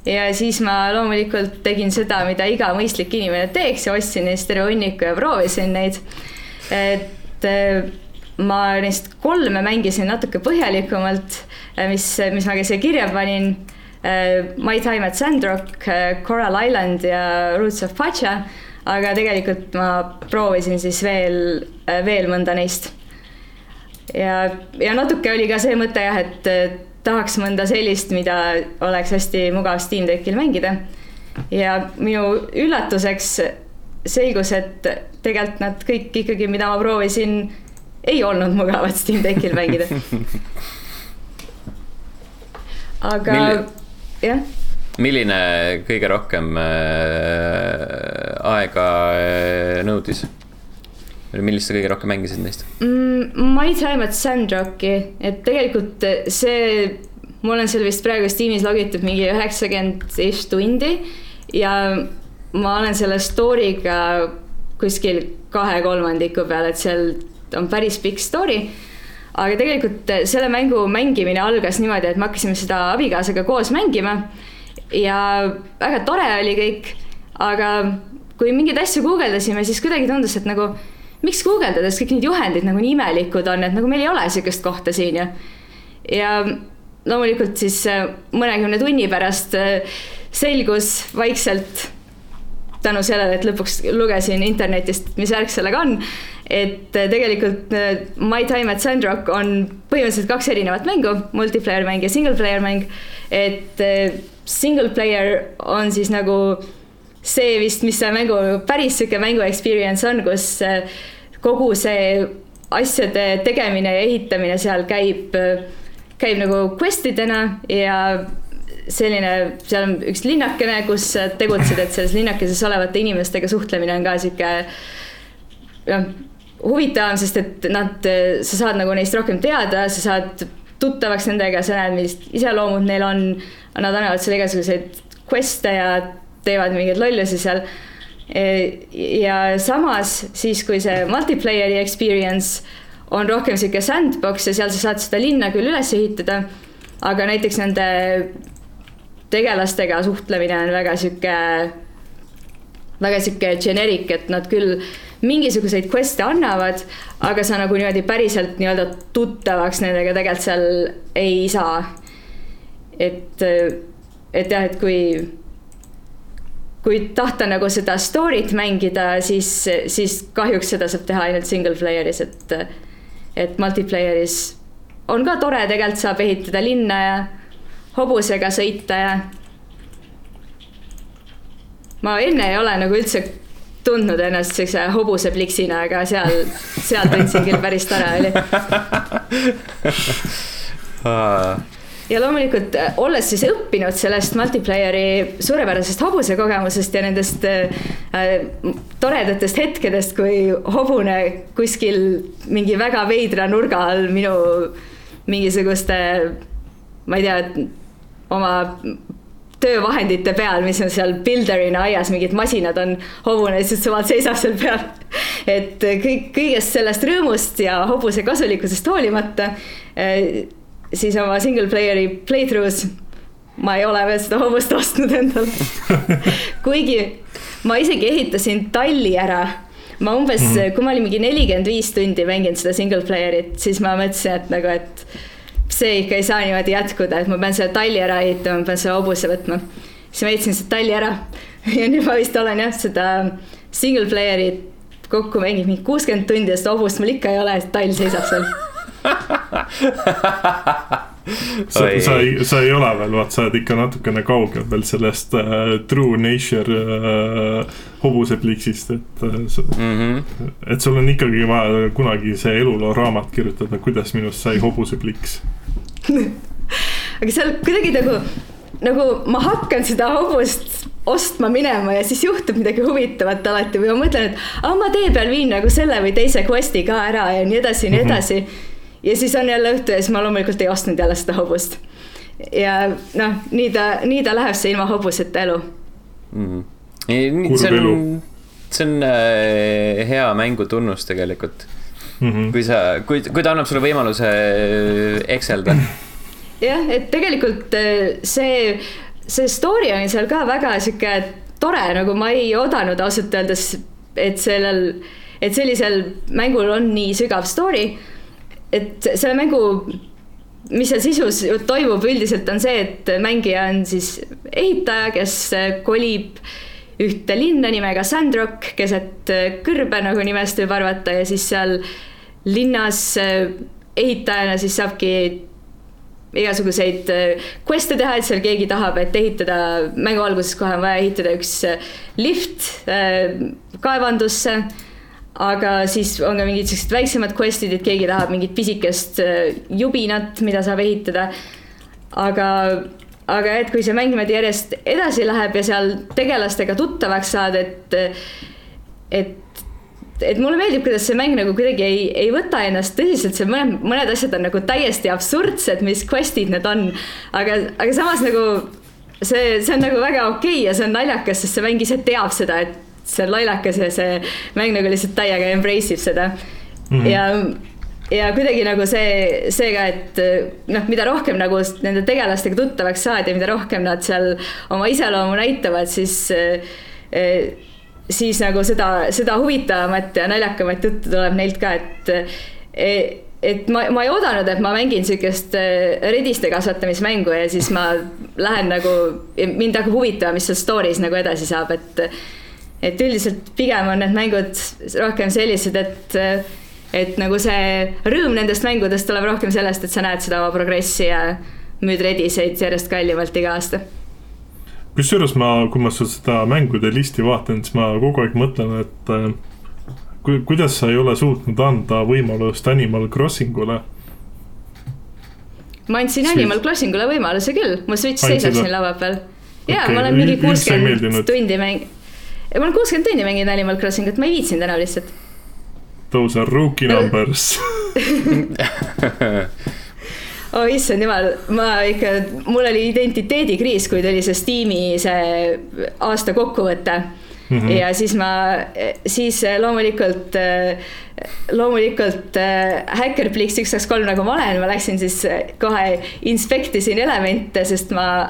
ja siis ma loomulikult tegin seda, mida iga mõistlik inimene teeks ja ostsin neist terve hunniku ja proovisin neid. et äh, ma neist kolme mängisin natuke põhjalikumalt, mis, mis ma ka siia kirja panin. My time at Sandrock, Coral Island ja Roots of Pacha, aga tegelikult ma proovisin siis veel, veel mõnda neist ja, ja natuke oli ka see mõte jah, et tahaks mõnda sellist, mida oleks hästi mugav Steam Deckil mängida. ja minu üllatuseks selgus, et tegelikult nad kõik ikkagi, mida ma proovisin, ei olnud mugavad Steam Deckil mängida. (laughs) aga Mil... jah milline kõige rohkem äh, aega äh, nõudis? Millist sa kõige rohkem mängisid neist? Mm,? ma ei tainud Sandrocki, et tegelikult see, mul on seal vist praegu Steamis logitud mingi üheksakümmend ish tundi. Ja ma olen selle story'ga kuskil kahe kolmandiku peal, et seal on päris pikk story. Aga tegelikult selle mängu mängimine algas niimoodi, et me hakkasime seda abikaasaga koos mängima. Ja väga tore oli kõik, aga kui mingeid asju guugeldasime, siis kuidagi tundus, et nagu miks guugeldades kõik need juhendid nagu nii imelikud on, et nagu meil ei ole sihukest kohta siin ju. ja loomulikult siis äh, mõnekümne tunni pärast äh, selgus vaikselt tänu sellele, et lõpuks lugesin internetist, mis värk sellega on, et äh, tegelikult My Time at Sandrock on põhimõtteliselt kaks erinevat mängu, multiplayer mäng ja single player mäng, et single player on siis nagu see vist, mis see mängu, päris sihuke mängu experience on, kus äh, kogu see asjade tegemine ja ehitamine seal käib, käib nagu quest idena ja selline, seal on üks linnakene, kus tegutsed, et selles linnakeses olevate inimestega suhtlemine on ka sihuke noh, huvitavam, sest et nad, sa saad nagu neist rohkem teada, sa saad tuttavaks nendega, sa näed, millist iseloomud neil on. Nad annavad sulle igasuguseid quest'e ja teevad mingeid lollusi seal. E, ja samas siis, kui see multiplayer'i experience on rohkem sihuke sandbox ja seal sa saad seda linna küll üles ehitada, aga näiteks nende tegelastega suhtlemine on väga sihuke, väga sihuke generic, et nad küll mingisuguseid quest'e annavad, aga sa nagu niimoodi päriselt nii-öelda tuttavaks nendega tegelikult seal ei saa. et, et jah, et kui, kui tahta nagu seda story't mängida, siis, siis kahjuks seda saab teha ainult single player'is, et, et multiplayer'is on ka tore, tegelikult saab ehitada linna ja hobusega sõita ja ma enne ei ole nagu üldse tundnud ennast siukse hobusepliksina, aga seal, seal tundsin küll päris tore oli (laughs) ja loomulikult äh, olles siis õppinud sellest multiplayer'i suurepärasest hobuse kogemusest ja nendest äh, toredatest hetkedest, kui hobune kuskil mingi väga veidra nurga all minu mingisuguste, ma ei tea, oma töövahendite peal, mis on seal builder'ina aias, mingid masinad on, hobune lihtsalt suvalt seisab seal peal. et kõik, kõigest sellest rõõmust ja hobuse kasulikkusest hoolimata, siis oma single player'i playthrough's ma ei ole veel seda hobust ostnud endale (laughs) kuigi ma isegi ehitasin talli ära ma umbes mm, -hmm. kui ma olin mingi nelikümmend viis tundi mänginud seda single player'it, siis ma mõtlesin, et nagu, et see ikka ei saa niimoodi jätkuda, et ma pean selle talli ära ehitama, ma pean selle hobuse võtma. siis ma ehitasin selle talli ära ja nüüd ma vist olen jah, seda single player'it kokku mänginud mingi kuuskümmend tundi ja seda hobust mul ikka ei ole, tall seisab seal sa, sa ei, sa ei ole veel, vaat sa oled ikka natukene kaugel veel sellest uh, true nature uh, hobusepliksist, et uh, mm, -hmm. et sul on ikkagi vaja kunagi see eluloo raamat kirjutada, kuidas minust sai hobusepliks (laughs) aga seal kuidagi nagu, nagu ma hakkan seda hobust ostma minema ja siis juhtub midagi huvitavat alati või ma mõtlen, et aa, ma tee peal viin nagu selle või teise quest'i ka ära ja nii edasi ja nii mhm. edasi mm. -hmm ja siis on jälle õhtu ja siis ma loomulikult ei ostnud jälle seda hobust. ja noh, nii ta, nii ta läheb, see ilma hobuseta elu mm.. see on, see on äh, hea mängu tunnus tegelikult mm. -hmm. kui sa, kui, kui ta annab sulle võimaluse äh, ekselda. (laughs) jah, et tegelikult äh, see, see story on seal ka väga sihuke tore, nagu ma ei oodanud ausalt öeldes, et sellel, et sellisel mängul on nii sügav story et selle mängu, mis seal sisus toimub üldiselt on see, et mängija on siis ehitaja, kes kolib ühte linna nimega Sandrock keset kõrbe, nagu nimest võib arvata ja siis seal linnas ehitajana siis saabki igasuguseid quest'e teha, et seal keegi tahab, et ehitada, mängu alguses kohe on vaja ehitada üks lift äh, kaevandusse. Aga siis on ka mingid siuksed väiksemad quest'id, et keegi tahab mingit pisikest jubinat, mida saab ehitada. aga, aga et kui see mäng niimoodi järjest edasi läheb ja seal tegelastega tuttavaks saad, et, et et mulle meeldib, kuidas see mäng nagu kuidagi ei, ei võta ennast tõsiselt, see mõned, mõned asjad on nagu täiesti absurdsed, mis quest'id need on. aga, aga samas nagu see, see on nagu väga okei okay ja see on naljakas, sest see mäng ise teab seda, et see on naljakas ja see mäng nagu lihtsalt täiega embrace ib seda mm. -hmm. ja ja kuidagi nagu see, see ka, et noh, mida rohkem nagu nende tegelastega tuttavaks saad ja mida rohkem nad seal oma iseloomu näitavad, siis eh, siis nagu seda, seda huvitavamat ja naljakamat juttu tuleb neilt ka, et et ma, ma ei oodanud, et ma mängin sihukest rediste kasvatamismängu ja siis ma lähen nagu, mind hakkab huvitama, mis seal story's nagu edasi saab, et et üldiselt pigem on need mängud rohkem sellised, et et nagu see rõõm nendest mängudest tuleb rohkem sellest, et sa näed seda oma progressi ja müüd rediseid järjest kallimalt iga aasta kusjuures ma, kui ma seda mängude listi vaatan, siis ma kogu aeg mõtlen, et äh, ku, kuidas sa ei ole suutnud anda võimalust Animal Crossingule. ma andsin Switch. Animal Crossingule võimaluse küll, mu Switch seisab siin laua peal. ja okay. ma olen mingi kuuskümmend tundi mäng-, ma olen kuuskümmend tundi mänginud Animal Crossingut, ma ei viitsinud enam lihtsalt. Those are rookie numbers (laughs) oh issand jumal, ma ikka, mul oli identiteedikriis, kui tuli see Steam'i see aasta kokkuvõte Mm -hmm. ja siis ma, siis loomulikult, loomulikult Hackerplix üks, kaks, kolm, nagu ma olen, ma läksin siis kohe inspektisin elemente, sest ma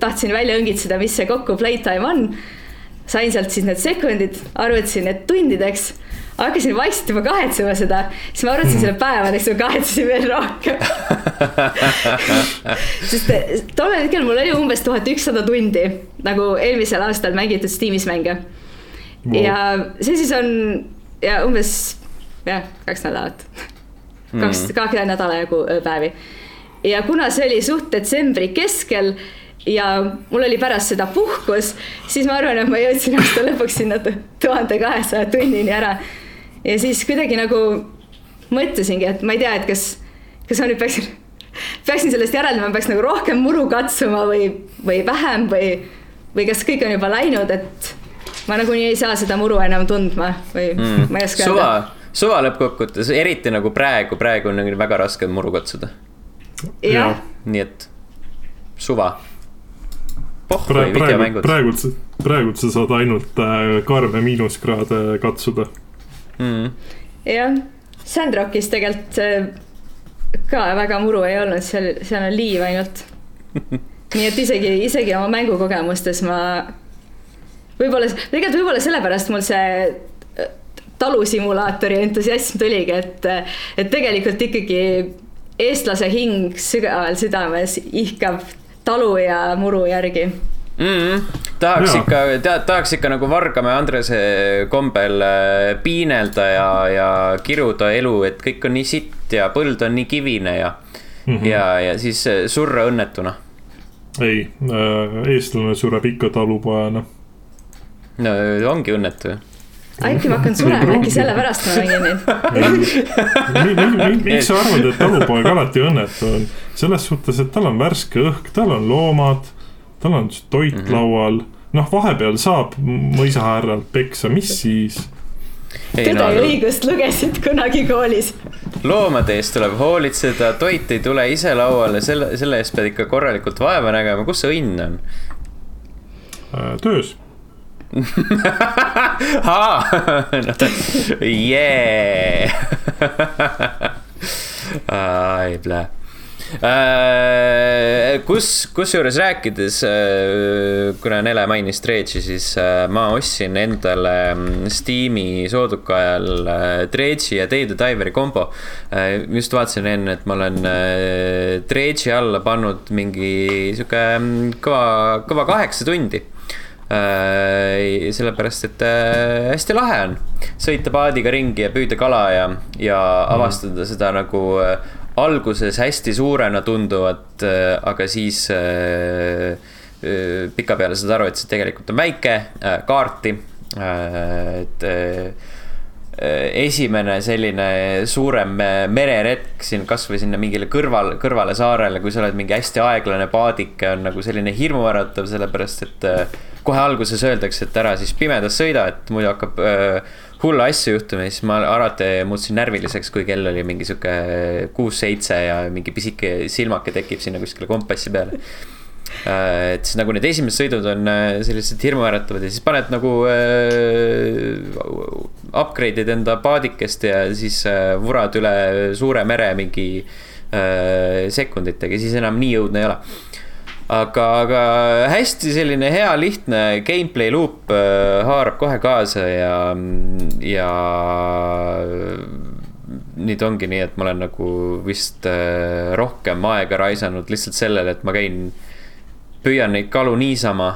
tahtsin välja õngitseda, mis see kokku playtime on. Sain sealt siis need sekundid, arvutasin need tundideks hakkasin vaikselt juba kahetsema seda, siis ma arvutasin selle päevadeks, ma kahetsesin veel rohkem. (laughs) Sest eh, tollel hetkel mul oli umbes tuhat ükssada tundi nagu eelmisel aastal mängitud Steamis mänge. Wow.. ja see siis on ja umbes jah, kaks nädalat. Mm., kaks, kahe nädala jagu ööpäevi. ja kuna see oli suht detsembri keskel ja mul oli pärast seda puhkus, siis ma arvan, et ma jõudsin aasta lõpuks sinna tuhande kahesaja tunnini ära ja siis kuidagi nagu mõtlesingi, et ma ei tea, et kas, kas ma nüüd peaksin, peaksin sellest järeldama, peaks nagu rohkem muru katsuma või, või vähem või, või kas kõik on juba läinud, et ma nagunii ei saa seda muru enam tundma või mm. ma ei oska suva, öelda. suva lõppkokkuvõttes, eriti nagu praegu, praegu on nagu väga raske muru katsuda. nii et suva. Praegu, praegu, praegu, praegu sa saad ainult äh, karme miinuskraade katsuda. Mm.. jah, Sandrockis tegelikult äh, ka väga muru ei olnud, seal, seal on liiv ainult. (laughs) nii et isegi, isegi oma mängukogemustes ma võib-olla, tegelikult võib-olla sellepärast mul see äh, talusimulaatori entusiasm tuligi, et, et tegelikult ikkagi eestlase hing sügaval südames ihkab talu ja muru järgi mm. -hmm. tahaks ja. ikka, tead, tahaks ikka nagu Vargamäe Andrese kombel äh, piinelda ja, ja kiruda elu, et kõik on nii sitt ja põld on nii kivine ja mm, -hmm. ja, ja siis äh, surra õnnetuna. ei äh,, eestlane sureb ikka talupojana. no ongi õnnetu ju äkki ma hakkan surema, äkki sellepärast ma mängin neid. miks sa arvad, et talupoeg alati õnnetu on? Selles suhtes, et tal on värske õhk, tal on loomad tal on toit mm -hmm. laual, noh, vahepeal saab mõisahärralt peksa, mis siis? tõde no, ja õigust lugesid kunagi koolis. loomade eest tuleb hoolitseda, toit ei tule ise lauale, selle, selle eest pead ikka korralikult vaeva nägema, kus see õnn on äh,? töös (laughs) jee. (laughs) ai, plää kus, kusjuures rääkides, äh, kuna Nele mainis Dredge'i, siis äh, ma ostsin endale mm, Steam'i sooduka ajal Dredge'i ja Dave the Diveri kombo. just vaatasin enne, et ma olen Dredge'i alla pannud mingi sihuke mm, kõva, kõva kaheksa tundi sellepärast, et hästi lahe on sõita paadiga ringi ja püüda kala ja, ja avastada mm. seda nagu alguses hästi suurena tunduvad, aga siis pikapeale saad aru, et see tegelikult on väike, kaarti, et esimene selline suurem mereretk siin kasvõi sinna mingile kõrval, kõrvale saarele, kui sa oled mingi hästi aeglane paadike, on nagu selline hirmuäratav, sellepärast et kohe alguses öeldakse, et ära siis pimedas sõida, et muidu hakkab hulle asju juhtuma ja siis ma alati muutusin närviliseks, kui kell oli mingi sihuke kuus-seitse ja mingi pisike silmake tekib sinna kuskile kompassi peale Äh, et siis nagu need esimesed sõidud on äh, sellised hirmuäratavad ja siis paned nagu äh, upgrade'id enda paadikest ja siis äh, vurad üle suure mere mingi äh, sekunditega, siis enam nii õudne ei ole. Aga, aga hästi selline hea lihtne gameplay loop äh, haarab kohe kaasa ja, ja nüüd ongi nii, et ma olen nagu vist äh, rohkem aega raisanud lihtsalt sellele, et ma käin püüan neid kalu niisama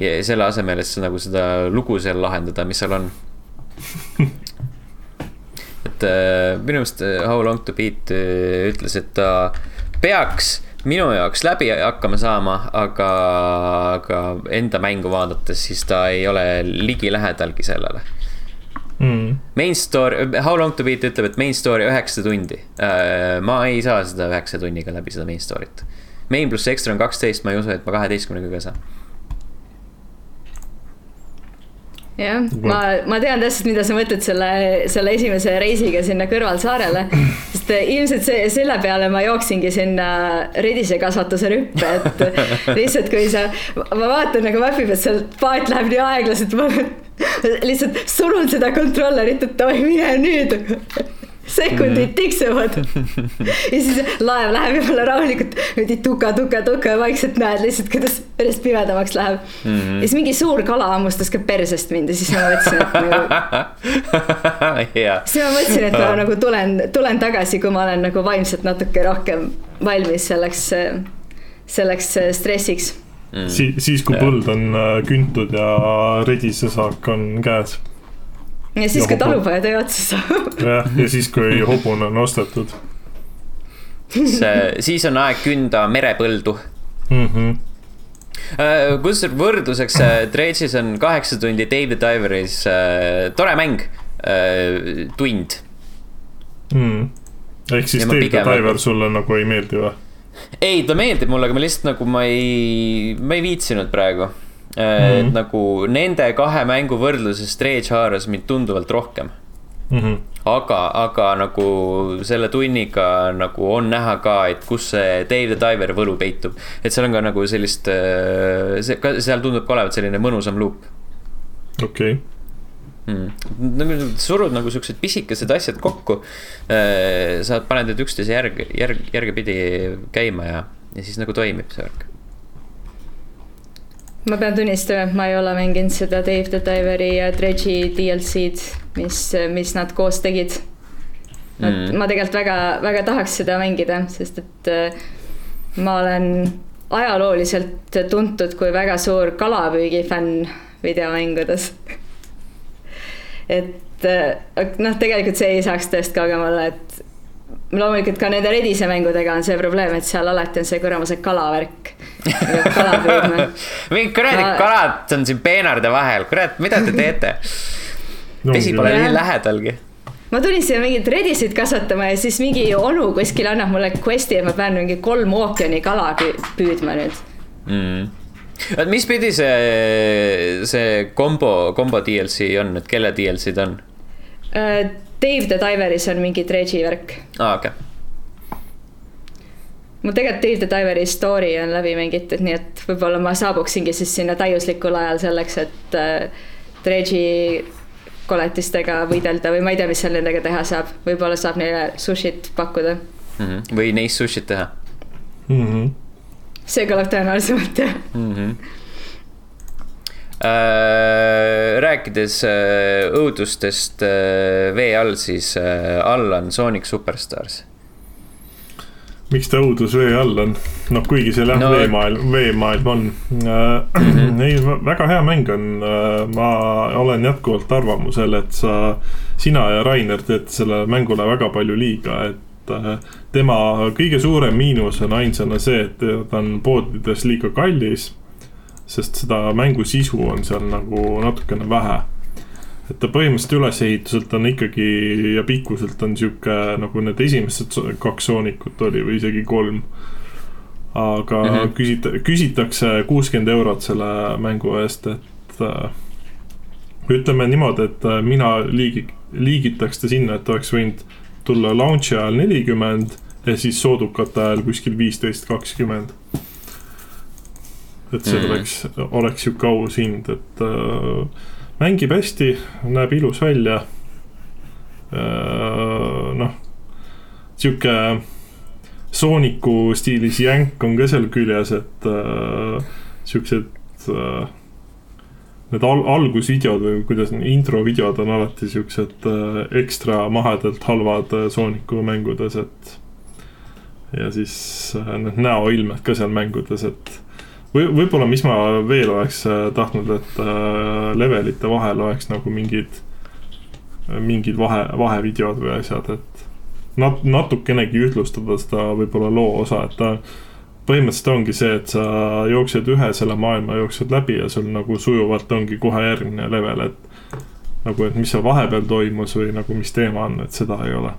ja selle asemel, et nagu seda lugu seal lahendada, mis seal on. et äh, minu meelest How long to beat ütles, et ta peaks minu jaoks läbi hakkama saama, aga, aga enda mängu vaadates, siis ta ei ole ligilähedalgi sellele. Mm.. Main story, How long to beat ütleb, et main story üheksa tundi. ma ei saa seda üheksa tunniga läbi seda main story't. Main pluss ekstra on kaksteist, ma ei usu, et ma kaheteistkümnega ka saan jah, ma, ma tean täpselt, mida sa mõtled selle, selle esimese reisiga sinna kõrvalsaarele. (laughs) sest ilmselt see, selle peale ma jooksingi sinna redisekasvatuse rüppe, et (laughs) lihtsalt kui sa, ma vaatan nagu map'i pealt, seal paat läheb nii aeglaselt, ma (laughs) lihtsalt surun seda kontrollerit, et oi, mine nüüd sekundid tiksuvad ja siis laev läheb jumala rahulikult, niimoodi tuka, tuka, tuka ja vaikselt näed lihtsalt, kuidas järjest pimedamaks läheb. Mm. -hmm. ja siis mingi suur kala hammustas ka persest mind ja siis ma mõtlesin, et nagu (laughs) yeah.. siis ma mõtlesin, et ma nagu tulen, tulen tagasi, kui ma olen nagu vaimselt natuke rohkem valmis selleks, selleks stressiks. Mm.. siis, siis kui põld on äh, küntud ja redisesaak on käes ja siis, kui talupoja töö otsa saab. jah, ja siis, kui hobune on ostetud. see, siis on aeg künda merepõldu mm. -hmm kusjuures võrdluseks Dredge'is on kaheksa tundi, David Diveris äh, tore mäng äh,, tund mm.. ehk siis David Diver sulle nagu ei meeldi või? ei, ta meeldib mulle, aga ma lihtsalt nagu ma ei, ma ei viitsinud praegu Mm -hmm. nagu nende kahe mängu võrdluses Dredge haaras mind tunduvalt rohkem mm. -hmm. aga, aga nagu selle tunniga nagu on näha ka, et kus see Dave the Diver võlu peitub. et seal on ka nagu sellist, äh, see, seal tundub ka olevat selline mõnusam luup. okei okay. Mm. nagu surud nagu siuksed pisikesed asjad kokku. Äh, saad, paned need üksteise järg, järg, järgepidi käima ja, ja siis nagu toimib see värk ma pean tunnistama, et ma ei ole mänginud seda Dave the Diveri ja Dredge'i DLC-d, mis, mis nad koos tegid. Mm. ma tegelikult väga, väga tahaks seda mängida, sest et äh, ma olen ajalooliselt tuntud kui väga suur kalapüügifänn videomängudes (laughs) et äh, noh, tegelikult see ei saaks tõest kaugemale, et loomulikult ka nende Redise mängudega on see probleem, et seal alati on see kuramuse kalavärk. kala püüdma. (laughs) mingi kuradi ma... kalad on siin peenarde vahel, kurat, mida te teete no,? vesi pole nii lähedalgi ma tulin siia mingit redisit kasvatama ja siis mingi onu kuskil annab mulle quest'i, et ma pean mingi kolm ookeani kala püüdma nüüd mm.. oot, mis pidi see, see kombo, kombo DLC on, et kelle DLC ta on uh,? Dave the Diveris on mingi dredge'i värk. aa, okei okay. mul tegelikult Dave the Diveri story on läbi mängitud, nii et võib-olla ma saabuksingi siis sinna täiuslikul ajal selleks, et äh, dredge'i koletistega võidelda või ma ei tea, mis seal nendega teha saab, võib-olla saab neile sushit pakkuda mm. -hmm. või neist sushit teha mm. -hmm. see kõlab tõenäolisemalt jah mm. -hmm rääkides äh, õudustest äh, vee all, siis all on Sonic Superstars miks ta õudus vee all on, noh, kuigi seal jah no, veemaailm, veemaailm on mm. -hmm. (clears throat) ei, väga hea mäng on, ma olen jätkuvalt arvamusel, et sa, sina ja Rainer teete sellele mängule väga palju liiga, et et äh, tema kõige suurem miinus on ainsana see, et ta on poodides liiga kallis. Sest seda mängu sisu on seal nagu natukene vähe. et ta põhimõtteliselt ülesehituselt on ikkagi ja pikkuselt on sihuke nagu need esimesed kaks soonikut oli või isegi kolm aga mm -hmm. küsita-, küsitakse kuuskümmend eurot selle mängu eest, et äh, ütleme niimoodi, et äh, mina liigi-, liigitaks ta sinna, et oleks võinud tulla launch'i ajal nelikümmend ja siis soodukate ajal kuskil viisteist, kakskümmend. Et see mm oleks, oleks sihuke aus hind, et äh, mängib hästi, näeb ilus välja äh,. noh, sihuke Sooniku stiilis jänk on ka seal küljes, et äh, siuksed äh, need al algusvideod või kuidas introvideod on alati siuksed äh, ekstra mahedalt halvad äh, Sooniku mängudes, et. ja siis äh, need näoilmed ka seal mängudes, et või võib-olla, mis ma veel oleks äh, tahtnud, et äh, levelite vahel oleks nagu mingid, mingid vahe, vahevideod või asjad, et nat-, natukenegi ühtlustada seda võib-olla loo osa, et ta põhimõtteliselt ongi see, et sa jooksed ühe selle maailma, jooksed läbi ja sul nagu sujuvalt ongi kohe järgmine level, et. nagu, et mis seal vahepeal toimus või nagu, mis teema on, et seda ei ole.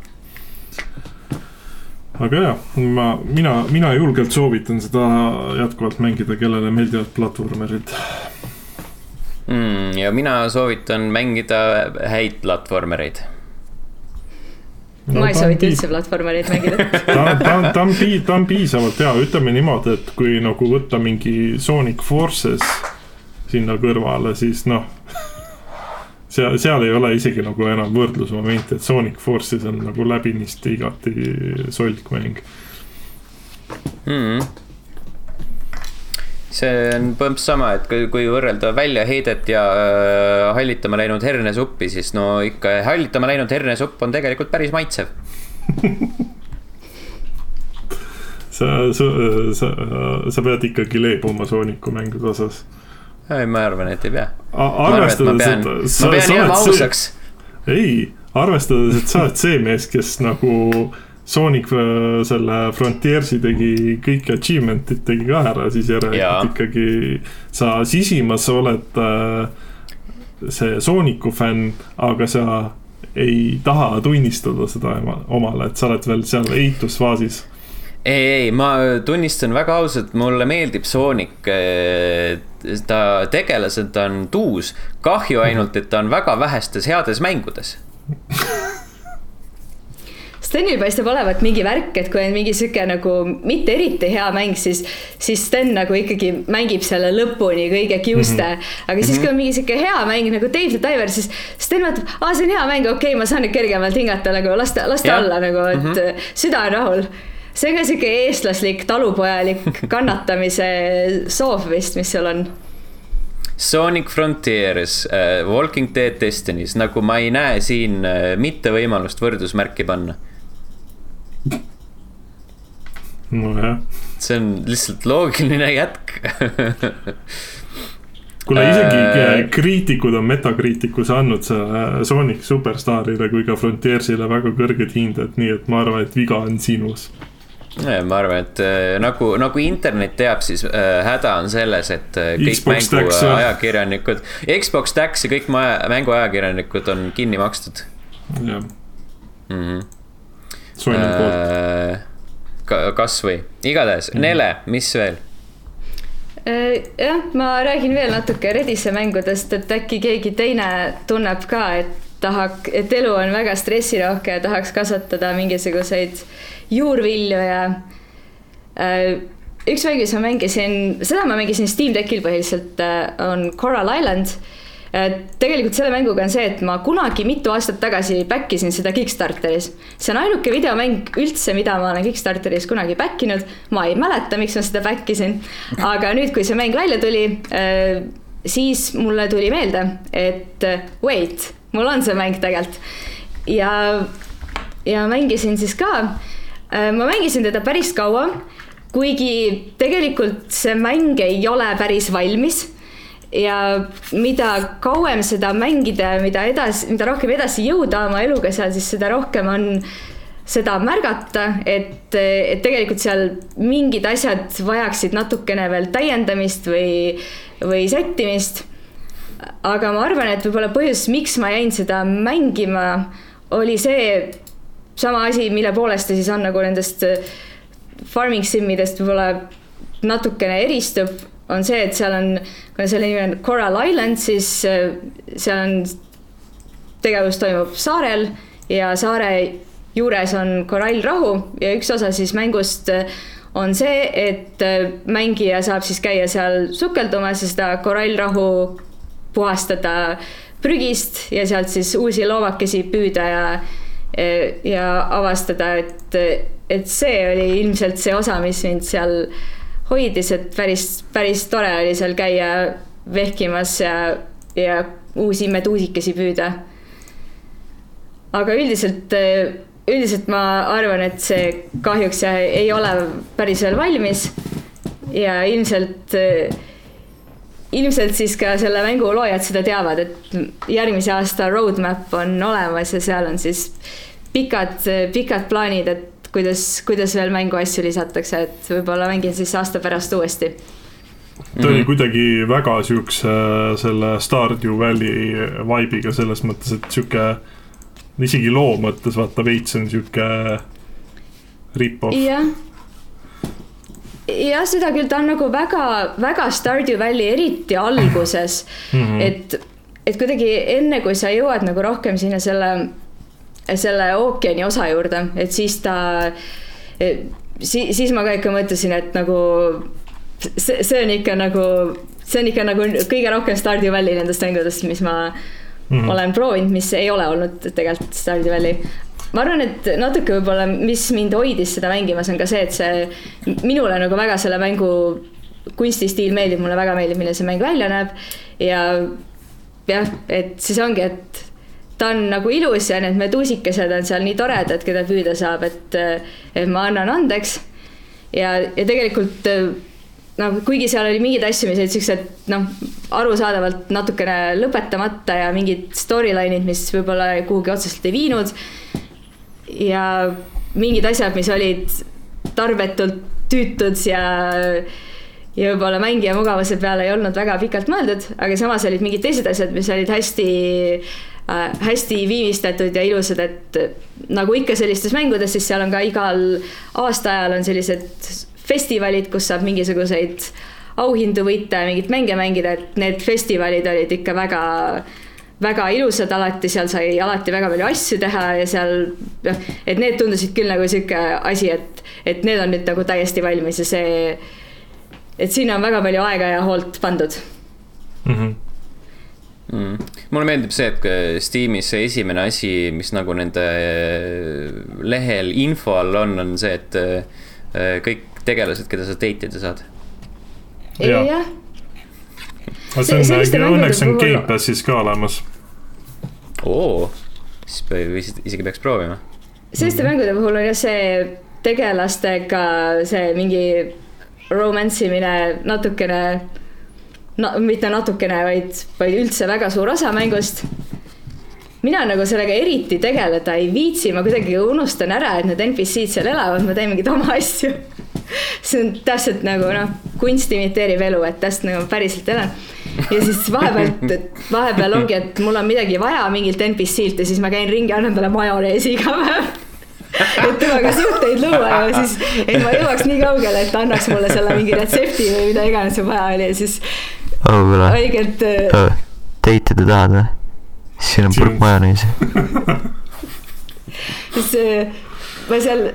Aga jaa, ma, mina, mina julgelt soovitan seda jätkuvalt mängida, kellele meeldivad platvormerid. Mm,. ja mina soovitan mängida häid platvormereid. No, ma ei soovita üldse platvormereid mängida. Ta, (laughs) ta, ta on, ta on piisavalt hea, ütleme niimoodi, et kui nagu võtta mingi Sonic Forces sinna kõrvale, siis noh (laughs) seal, seal ei ole isegi nagu enam võrdlusmomenti, et Sonic Forces on nagu läbinisti igati solk mäng mm. -hmm see on põhimõtteliselt sama, et kui, kui võrrelda väljaheidet ja äh, hallitama läinud hernesuppi, siis no ikka hallitama läinud hernesupp on tegelikult päris maitsev (laughs) sa, sa, sa, sa pead ikkagi leebuma Sooniku mängude osas. Ei, ma arvan, et ei pea. arvestades, et. pean, ma pean jääma ausaks. ei, arvestades, et sa oled see mees, kes nagu Sonic äh, selle Frontiersi tegi kõik achievement'id tegi ka ära, siis järelikult ikkagi sa sisimas oled äh, see Sooniku fänn, aga sa ei taha tunnistada seda omale, et sa oled veel seal eitusfaasis. ei, ei, ma tunnistan väga ausalt, mulle meeldib Sonic. Ta tegelased on tuus, kahju ainult, et ta on väga vähestes heades mängudes Stenil paistab olevat mingi värk, et kui on mingi sihuke nagu mitte eriti hea mäng, siis, siis Sten nagu ikkagi mängib selle lõpuni kõige kiuste mm. -hmm. aga siis, kui on mingi sihuke hea mäng nagu Dave the Diver, siis Sten vaatab, aa, see on hea mäng, okei okay,, ma saan nüüd kergemalt hingata nagu lasta, lasta alla nagu, et mm -hmm. süda on rahul see on ka sihuke eestlaslik, talupojalik (laughs) kannatamise soov vist, mis sul on Sonic Frontiers uh,, Walking Dead Destiny's, nagu ma ei näe siin uh, mitte võimalust võrdusmärki panna nojah. see on lihtsalt loogiline jätk (laughs) kuule, isegi äh, kriitikud on Metacriticus andnud äh, Sonic Superstarile kui ka Frontiersile väga kõrged hinded, nii et ma arvan, et viga on sinus. Ma arvan, et äh, nagu, nagu internet teab, siis äh, häda on selles, et äh, kõik Xbox mänguajakirjanikud, Xbox Tax ja kõik mänguajakirjanikud on kinni makstud. jah mm -hmm Sony poolt. Äh, kasvõi, igatahes mm, -hmm. Nele, mis veel? Äh, jah, ma räägin veel natuke Redise mängudest, et äkki keegi teine tunneb ka, et tahak, et elu on väga stressirohke ja tahaks kasvatada mingisuguseid juurvilju ja äh, üks mäng, mis ma mängisin, seda ma mängisin Steam Deckil põhiliselt, on Coral Island tegelikult selle mänguga on see, et ma kunagi mitu aastat tagasi back isin seda Kickstarteris. see on ainuke videomäng üldse, mida ma olen Kickstarteris kunagi back inud. ma ei mäleta, miks ma seda back isin, aga nüüd, kui see mäng välja tuli, äh, siis mulle tuli meelde, et äh, wait, mul on see mäng tegelikult ja, ja mängisin siis ka. Äh, ma mängisin teda päris kaua kuigi tegelikult see mäng ei ole päris valmis ja mida kauem seda mängida ja mida edasi, mida rohkem edasi jõuda oma eluga seal, siis seda rohkem on seda märgata, et, et tegelikult seal mingid asjad vajaksid natukene veel täiendamist või, või sättimist. Aga ma arvan, et võib-olla põhjus, miks ma jäin seda mängima, oli see sama asi, mille poolest ta siis on nagu nendest farming simidest võib-olla natukene eristub, on see, et seal on, kuna selle nimi on Coral Island, siis seal on, tegevus toimub saarel ja saare juures on korallrahu ja üks osa siis mängust äh, on see, et äh, mängija saab siis käia seal sukeldumas ja seda korallrahu puhastada prügist ja sealt siis uusi loovakesi püüda ja äh, ja avastada, et, et see oli ilmselt see osa, mis mind seal hoidis, et päris, päris tore oli seal käia vehkimas ja, ja uusi meduusikesi püüda. aga üldiselt üldiselt ma arvan, et see kahjuks ei ole päris veel valmis ja ilmselt, ilmselt siis ka selle mängu loojad seda teavad, et järgmise aasta roadmap on olemas ja seal on siis pikad, pikad plaanid, et kuidas, kuidas veel mänguasju lisatakse, et võib-olla mängin siis aasta pärast uuesti ta oli mhm. kuidagi väga siukse selle Stardew Valley vibe'iga selles mõttes, et sihuke isegi loo mõttes vaata veits on sihuke rip-off. jah, jah, seda küll, ta on nagu väga, väga Stardew Valley, eriti alguses mm, -hmm. et, et kuidagi enne, kui sa jõuad nagu rohkem sinna selle, selle ookeani osa juurde, et siis ta, siis, siis ma ka ikka mõtlesin, et nagu see, see on ikka nagu, see on ikka nagu kõige rohkem Stardew Valley nendest mängudest, mis ma mm -hmm. olen proovinud, mis ei ole olnud tegelikult Stardew Valley ma arvan, et natuke võib-olla, mis mind hoidis seda mängimas, on ka see, et see minule nagu väga selle mängu kunstistiil meeldib, mulle väga meeldib, milline see mäng välja näeb. ja jah, et siis ongi, et ta on nagu ilus ja need meduusikesed on seal nii toredad, keda püüda saab, et, et ma annan andeks. ja, ja tegelikult noh, kuigi seal oli mingeid asju, mis olid siuksed noh, arusaadavalt natukene lõpetamata ja mingid storyline'id, mis võib-olla kuhugi otseselt ei viinud. Ja mingid asjad, mis olid tarbetult tüütud ja ja võib-olla mängija mugavuse peale ei olnud väga pikalt mõeldud, aga samas olid mingid teised asjad, mis olid hästi äh, hästi viimistletud ja ilusad, et nagu ikka sellistes mängudes, siis seal on ka igal aastaajal on sellised festivalid, kus saab mingisuguseid auhindu võita ja mingeid mänge mängida, et need festivalid olid ikka väga, väga ilusad alati, seal sai alati väga palju asju teha ja seal noh, et need tundusid küll nagu sihuke asi, et, et need on nüüd nagu täiesti valmis ja see, et sinna on väga palju aega ja hoolt pandud mm. -hmm. Mm. mulle meeldib see, et Steamis see esimene asi, mis nagu nende lehel info all on, on see, et äh, kõik tegelased, keda sa date ida saad. jah. See on, õnneks on Gamepassis ka olemas. oo, siis isegi peaks proovima. selliste mängude puhul on jah see tegelastega see mingi romance imine natukene no mitte natukene, vaid, vaid üldse väga suur osa mängust mina nagu sellega eriti tegeleda ei viitsi, ma kuidagi unustan ära, et need NPC-d seal elavad, ma teen mingeid oma asju (laughs) see on täpselt nagu noh, kunst imiteerib elu, et täpselt nagu päriselt elan. ja siis vahepeal, vahepeal ongi, et mul on midagi vaja mingilt NPC-lt ja siis ma käin ringi, annan talle majoneesi iga päev et temaga suhteid luua ja siis, et ma jõuaks nii kaugele, et ta annaks mulle selle mingi retsepti või mida iganes vaja oli ja siis oh,. õigelt oh,. Date ida tahad või? siin on purk majoneesi siis ma seal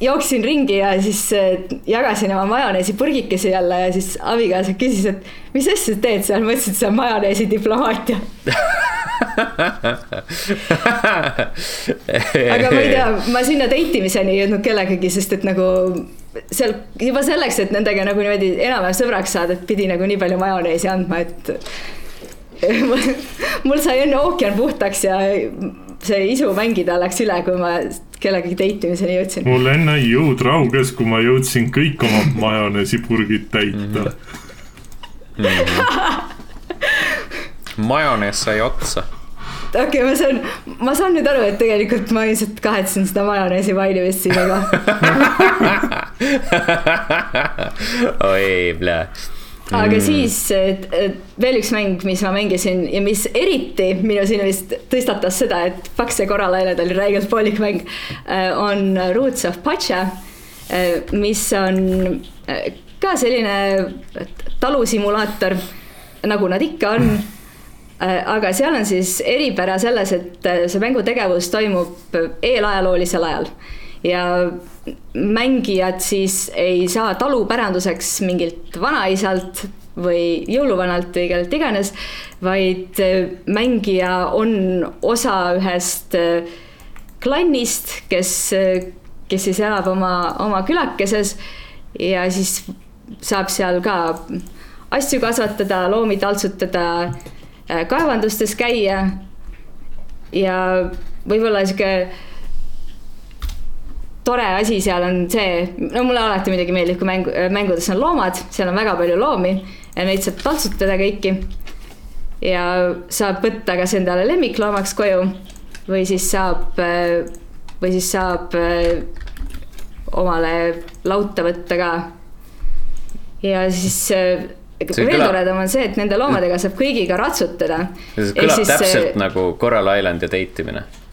jooksin ringi ja siis äh, jagasin oma majoneesipurgikesi jälle ja siis abikaasa küsis, et mis asja sa teed seal, ma ütlesin, et see on majoneesi diplomaatia. Aga ma ei tea, ma sinna date imiseni ei jõudnud kellegagi, sest et nagu seal juba selleks, et nendega nagu niimoodi enam-vähem sõbraks saada, et pidi nagu nii palju majoneesi andma, et (laughs) mul sai enne ookean puhtaks ja see isu mängida läks üle, kui ma kellegagi date imiseni jõudsin. mul enne jõud rauges, kui ma jõudsin kõik oma majoneesipurgid täita mm. -hmm. (laughs) majonees sai otsa. okei okay,, ma saan, ma saan nüüd aru, et tegelikult ma ilmselt kahetsen seda majoneesi mainimist siin, aga (laughs) oi, plee aga siis et, et veel üks mäng, mis ma mängisin ja mis eriti minu silmis tõstatas seda, et see Coral Island oli räigelt poolik mäng, äh, on Roots of Pacha, äh, mis on äh, ka selline talusimulaator, nagu nad ikka on. Aga seal on siis eripära selles, et see mängutegevus toimub eelajaloolisel ajal ja mängijad siis ei saa talupäranduseks mingilt vanaisalt või jõuluvanalt või kellelt iganes, vaid äh, mängija on osa ühest äh, klannist, kes, äh, kes siis elab oma, oma külakeses ja siis saab seal ka asju kasvatada, loomi taltsutada, kaevandustes käia. Ja võib-olla sihuke tore asi seal on see, no mulle alati muidugi meeldib, kui mäng, mängudes on loomad, seal on väga palju loomi ja neid saab taltsutada kõiki. ja saab võtta kas endale lemmikloomaks koju või siis saab, või siis saab omale lauta võtta ka. ja siis veel kõlab... toredam on see, et nende loomadega saab kõigiga ratsutada. see kõlab siis, täpselt nagu Coral Island ja date imine Äh,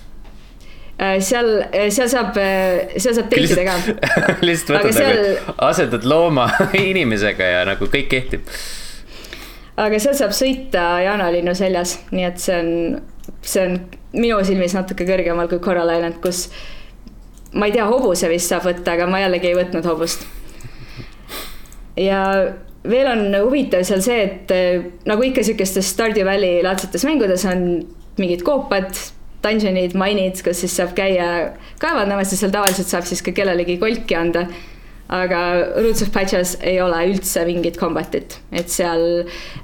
seal, äh, seal saab, äh, seal saab teikida ka. (laughs) lihtsalt võtad seal... nagu, asendad looma (laughs) inimesega ja nagu kõik kehtib. aga seal saab sõita jaanalinnu seljas, nii et see on, see on minu silmis natuke kõrgemal kui Coral Island, kus ma ei tea, hobuse vist saab võtta, aga ma jällegi ei võtnud hobust. ja veel on huvitav seal see, et nagu ikka sihukestes Stardew Valley laadsetes mängudes on mingid koopad dungeonid, mine'id, kus siis saab käia kaevandamas ja seal tavaliselt saab siis ka kellelegi kolki anda. aga Roots of Patches ei ole üldse mingit combat'it, et seal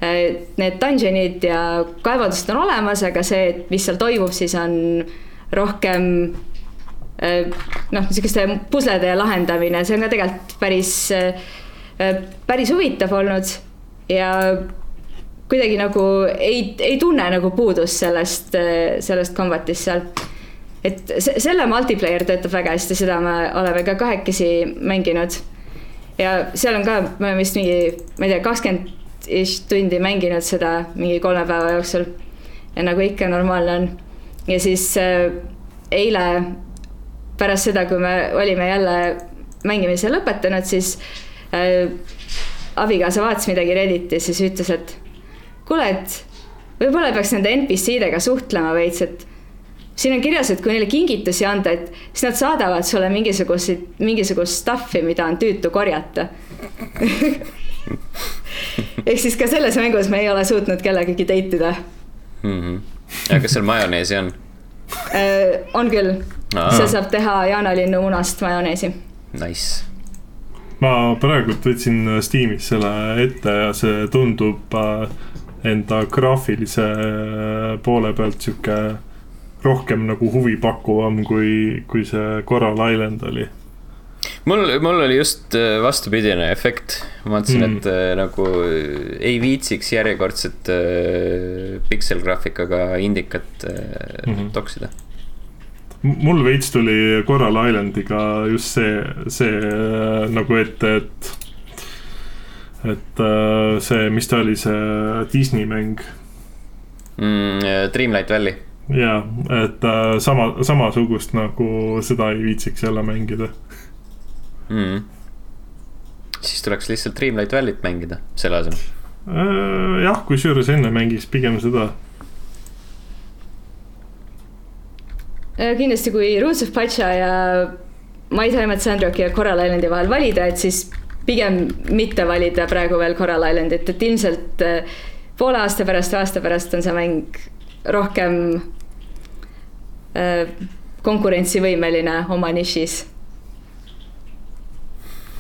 eh, need dungeonid ja kaevandused on olemas, aga see, mis seal toimub, siis on rohkem eh, noh, niisuguste puslede lahendamine, see on ka tegelikult päris, eh, päris huvitav olnud. Ja kuidagi nagu ei, ei tunne nagu puudust sellest, sellest combat'ist seal. et selle multiplayer töötab väga hästi, seda me oleme ka kahekesi mänginud. ja seal on ka, me oleme vist mingi, ma ei tea, kakskümmend tundi mänginud seda mingi kolme päeva jooksul. ja nagu ikka normaalne on. ja siis äh, eile pärast seda, kui me olime jälle mängimise lõpetanud, siis äh, abikaasa vaatas midagi Redditis, siis ütles, et kuule, et võib-olla peaks nende NPC-dega suhtlema veits, et siin on kirjas, et kui neile kingitusi anda, et siis nad saadavad sulle mingisuguseid, mingisugust stuff'i, mida on tüütu korjata (laughs) ehk siis ka selles mängus me ei ole suutnud kellegagi date ida mm. -hmm. ja kas seal majoneesi on äh, on küll, seal saab teha jaanalinnu munast majoneesi. Nice ma praegult võtsin Steamis selle ette ja see tundub äh, enda graafilise äh, poole pealt sihuke rohkem nagu huvipakkuvam, kui, kui see Coral Island oli. mul, mul oli just äh, vastupidine efekt, ma mõtlesin mm., et äh, nagu ei viitsiks järjekordset pikselgraafikaga indikat mm -hmm. toksida mul veits tuli Coral Islandiga just see, see nagu ette, et et äh, see, mis ta oli, see Disney mäng mm,? Dreamlight Valley. jaa, et äh, sama, samasugust nagu seda ei viitsiks jälle mängida mm.. siis tuleks lihtsalt Dreamlight Valley't mängida selle asemel äh,. jah, kusjuures enne mängiks pigem seda äh, kindlasti, kui Roots of Pacha ja My Time at Sandrock ja Coral Islandi vahel valida, et siis pigem mitte valida praegu veel Coral Islandit, et ilmselt äh, poole aasta pärast, aasta pärast on see mäng rohkem äh, konkurentsivõimeline oma nišis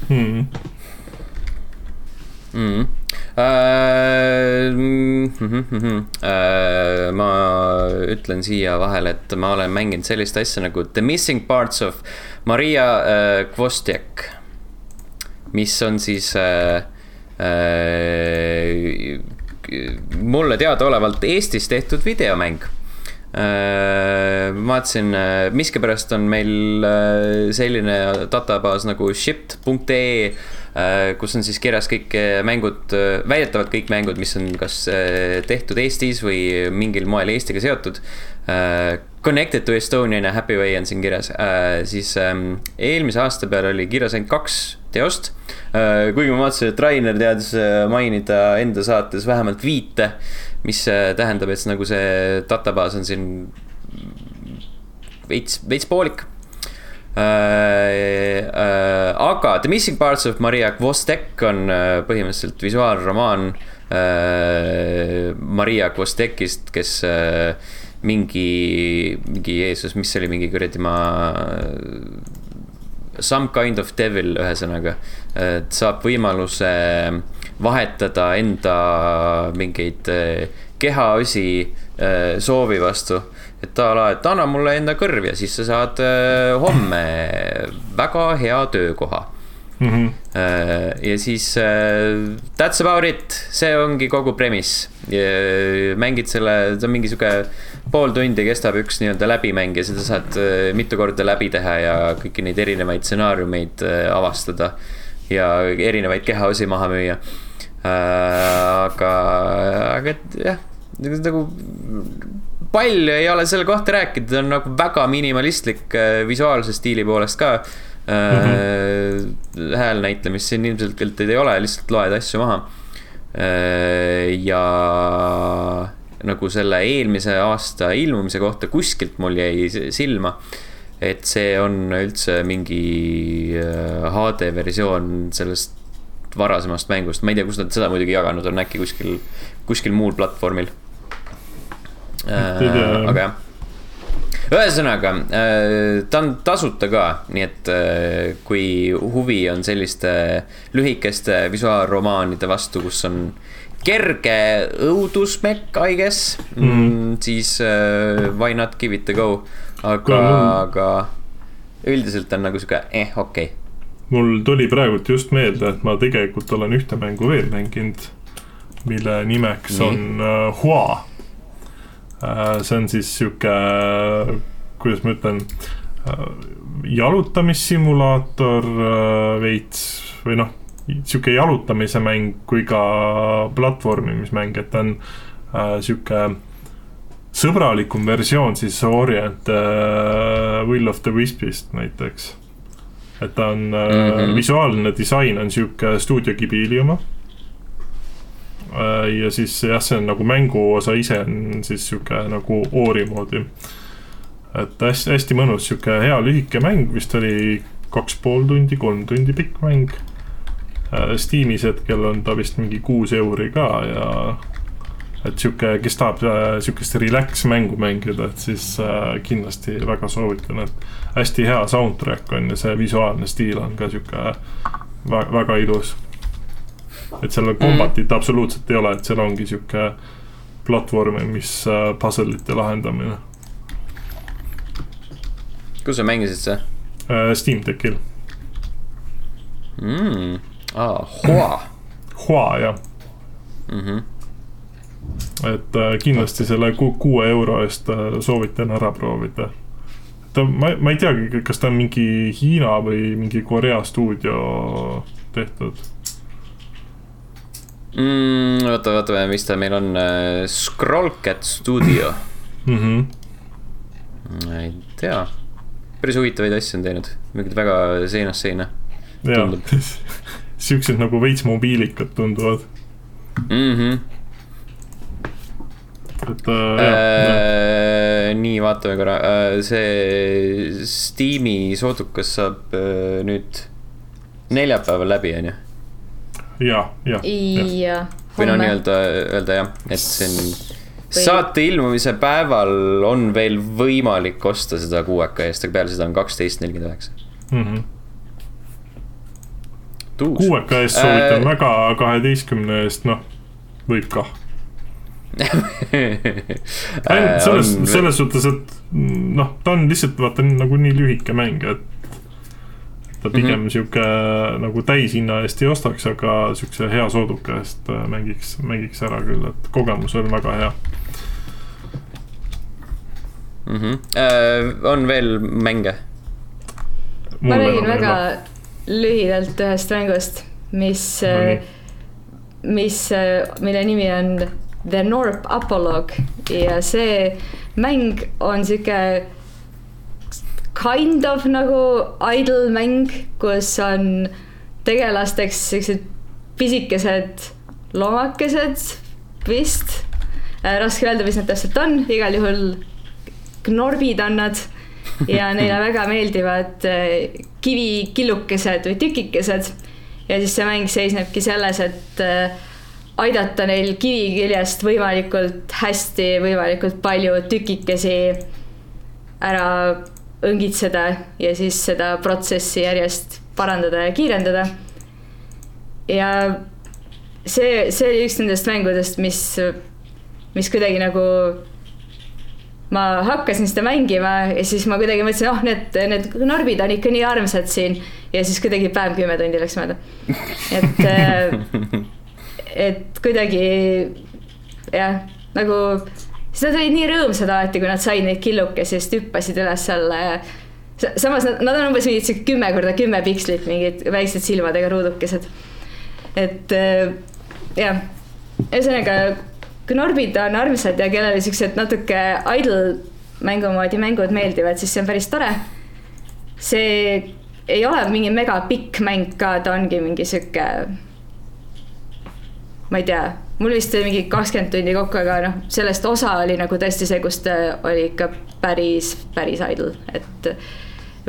hmm.. Mm. Äh, mm -hmm. äh, ma ütlen siia vahele, et ma olen mänginud sellist asja nagu The Missing Parts of Maria äh, Kvostjak mis on siis äh, äh, mulle teadaolevalt Eestis tehtud videomäng äh, vaatasin, miskipärast on meil selline databaas nagu shipped.ee kus on siis kirjas kõik mängud, väidetavalt kõik mängud, mis on kas tehtud Eestis või mingil moel Eestiga seotud. Connected to Estonian ja Happy Way on siin kirjas, siis ähm, eelmise aasta peale oli kirjas ainult kaks teost. kuigi ma vaatasin, et Rainer teadis mainida enda saates vähemalt viite mis äh, tähendab, et nagu see databaas on siin veits, veits poolik äh,. Äh, aga The Missing Parts of Maria Kvostek on äh, põhimõtteliselt visuaalromaan äh, Maria Kvostekist, kes äh, mingi, mingi Jeesus, mis see oli, mingi kuradi ma some kind of devil, ühesõnaga. et saab võimaluse vahetada enda mingeid eh, kehaosi eh, soovi vastu. et a la, et anna mulle enda kõrv ja siis sa saad eh, homme väga hea töökoha mm. -hmm. ja siis that's about it, see ongi kogu premiss. mängid selle, see on mingi sihuke pool tundi kestab üks nii-öelda läbimäng ja seda saad mitu korda läbi teha ja kõiki neid erinevaid stsenaariumeid avastada. ja erinevaid kehaosi maha müüa aga, aga jah, nagu palju ei ole selle kohta rääkida, ta on nagu väga minimalistlik visuaalse stiili poolest ka mm. -hmm. hääl näitlemist siin ilmselgelt ei ole, lihtsalt loed asju maha. ja nagu selle eelmise aasta ilmumise kohta kuskilt mul jäi silma et see on üldse mingi HD versioon sellest varasemast mängust, ma ei tea, kus nad seda muidugi jaganud on, äkki kuskil, kuskil muul platvormil. Äh,. aga jah. Ühesõnaga, äh, ta on tasuta ka, nii et äh, kui huvi on selliste lühikeste visuaalromaanide vastu, kus on kerge õudusmekk, I guess mm, -hmm. siis uh, why not give it a go. aga, aga üldiselt on nagu sihuke eh, okei okay mul tuli praegult just meelde, et ma tegelikult olen ühte mängu veel mänginud, mille nimeks Nii. on uh, Hua uh,. see on siis sihuke kuidas ma ütlen uh,, jalutamissimulaator uh, veits või noh, sihuke jalutamise mäng kui ka platvormimismäng, et ta on uh, sihuke sõbralikum versioon siis Orient uh, Will of the Wispist näiteks et ta on mm, -hmm. visuaalne disain on sihuke stuudio Ghibli oma. Äh, ja siis jah, see on nagu mänguosa ise on siis sihuke nagu oori moodi. et hästi, hästi mõnus sihuke hea lühike mäng, vist oli kaks pool tundi, kolm tundi pikk mäng. Äh, Steamis hetkel on ta vist mingi kuus euri ka ja et sihuke, kes tahab äh, sihukest relax mängu mängida, et siis äh, kindlasti väga soovitan, et hästi hea soundtrack on ja see visuaalne stiil on ka sihuke väga, ilus. et seal kombatit mm. absoluutselt ei ole, et seal ongi sihuke platvormi, mis äh, puzzle'ite lahendamine. kus sa mängisid see äh,? Steam Deckil mm.. Aa, Hua. Hua, jah mm. -hmm et äh, kindlasti selle ku, kuue euro eest äh, soovitan ära proovida. ta, ma, ma ei teagi, kas ta on mingi Hiina või mingi Korea stuudio tehtud mm,. oota, vaatame, mis ta meil on Scrollcat Studio mm. -hmm. ei tea, päris huvitavaid asju on teinud, mingid väga seinast seina. (laughs) siuksed nagu veits mobiilikad tunduvad mm. -hmm et äh, äh, nii, vaatame korra äh,, see Steam'i soodukas saab äh, nüüd neljapäeval läbi, on ju? ja, ja, ja. või no nii-öelda öelda jah, et see on või... saate ilmumise päeval on veel võimalik osta seda kuueka eest, aga peale seda on kaksteist nelikümmend üheksa. Mhm. kuueka eest soovitan äh... väga, kaheteistkümne eest, noh, võib kah (laughs) ainult selles, selles suhtes, et noh, ta on lihtsalt vaata nagu nii lühike mäng, et ta pigem mm -hmm. sihuke nagu täishinna eest ei ostaks, aga siukse hea sooduka eest äh, mängiks, mängiks ära küll, et kogemus on väga hea mm. -hmm. on veel mänge? ma räägin väga lühidalt ühest mängust, mis No nii., mis, mille nimi on The Norp Apolog ja see mäng on sihuke kind of nagu idle mäng, kus on tegelasteks siuksed pisikesed loomakesed vist. raske öelda, mis nad täpselt on, igal juhul knorbid on nad ja neile väga meeldivad eh, kivikillukesed või tükikesed. ja siis see mäng seisnebki selles, et eh, aidata neil kiviküljest võimalikult hästi, võimalikult palju tükikesi ära õngitseda ja siis seda protsessi järjest parandada ja kiirendada. ja see, see oli üks nendest mängudest, mis, mis kuidagi nagu ma hakkasin seda mängima ja siis ma kuidagi mõtlesin, oh, need, need narbid on ikka nii armsad siin ja siis kuidagi päev kümme tundi läks mööda. et, et kuidagi jah, nagu siis nad olid nii rõõmsad alati, kui nad said neid killukesi ja siis hüppasid üles selle. samas nad, nad on umbes mingid sihuke kümme korda kümme pikslit, mingid väiksed silmadega ruudukesed. et äh, jah, ühesõnaga knorbid on armsad ja kellele siuksed natuke idle mängu moodi mängud meeldivad, siis see on päris tore. see ei ole mingi megapikk mäng ka, ta ongi mingi sihuke. ma ei tea, mul vist oli mingi kakskümmend tundi kokku, aga noh, sellest osa oli nagu tõesti see, kus ta oli ikka päris, päris idle, et.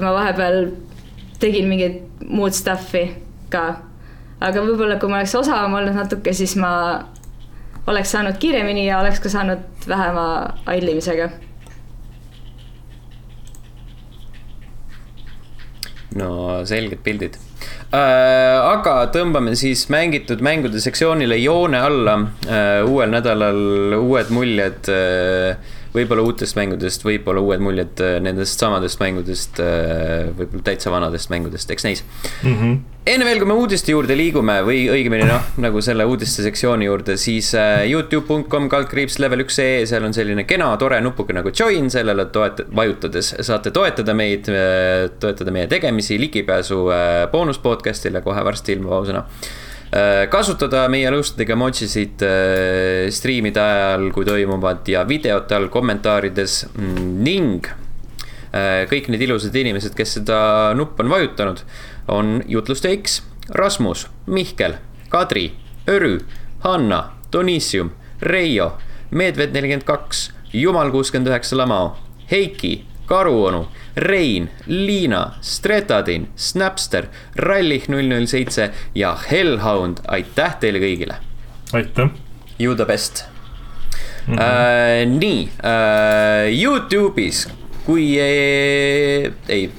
ma vahepeal tegin mingit muud stuff'i ka. aga võib-olla, kui ma oleks osavam olnud natuke, siis ma oleks saanud kiiremini ja oleks ka saanud vähema idlimisega. no selged pildid äh,. aga tõmbame siis mängitud mängude sektsioonile joone alla äh,. uuel nädalal uued muljed äh,, võib-olla uutest mängudest, võib-olla uued muljed äh, nendest samadest mängudest äh,, võib-olla täitsa vanadest mängudest, eks näis mm. -hmm. enne veel, kui me uudiste juurde liigume või õigemini noh, nagu selle uudiste sektsiooni juurde, siis äh, Youtube.com kaldkriips level üks ee, seal on selline kena tore nupuke nagu join, sellele toet-, vajutades saate toetada meid, toetada meie tegemisi, ligipääsu äh, boonus podcast'ile kohe varsti ilmub ausõna kasutada meie lõustadega emojisid äh, striimide ajal, kui toimuvad ja videote all kommentaarides. Mm, ning äh, kõik need ilusad inimesed, kes seda nuppu on vajutanud, on Jutluste X, Rasmus, Mihkel, Kadri, Örü, Hanna, Donissium, Reio, Medved nelikümmend kaks, Jumal kuuskümmend üheksa Lamao, Heiki, Karuonu, Rein, Liina, Stretadin, Snapster, Rallih null null seitse ja Hellhound, aitäh teile kõigile. aitäh. You the best mm. -hmm. äh, nii äh,, Youtube'is, kui ei, ei,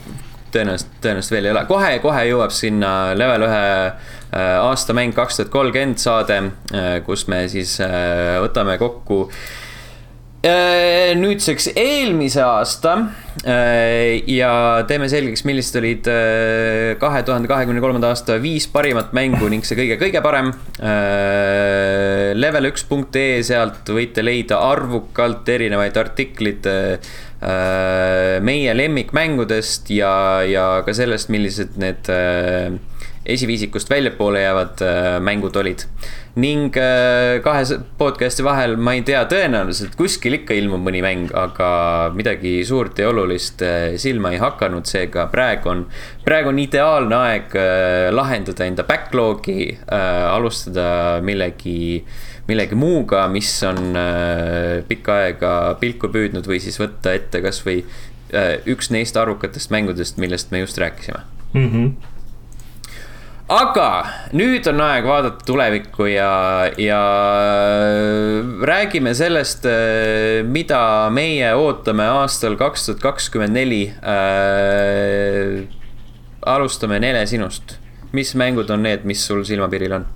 tõenäoliselt, tõenäoliselt veel ei ole, kohe-kohe jõuab sinna level ühe äh, aastamäng kaks tuhat kolmkümmend saade äh,, kus me siis äh, võtame kokku äh, nüüdseks eelmise aasta äh, ja teeme selgeks, millised olid äh, kahe tuhande kahekümne kolmanda aasta viis parimat mängu ning see kõige-kõige parem äh,. level1.ee, sealt võite leida arvukalt erinevaid artikleid äh, meie lemmikmängudest ja, ja ka sellest, millised need äh, esiviisikust väljapoole jäävad äh, mängud olid. ning äh, kahe podcast'i vahel ma ei tea, tõenäoliselt kuskil ikka ilmub mõni mäng, aga midagi suurt ja olulist äh, silma ei hakanud, seega praegu on, praegu on ideaalne aeg lahendada enda backlog'i alustada millegi millegi muuga, mis on pikka aega pilku püüdnud või siis võtta ette kasvõi üks neist arvukatest mängudest, millest me just rääkisime. Mm -hmm. Aga nüüd on aeg vaadata tulevikku ja, ja räägime sellest, mida meie ootame aastal kaks tuhat kakskümmend neli. alustame Nele sinust, mis mängud on need, mis sul silmapiiril on?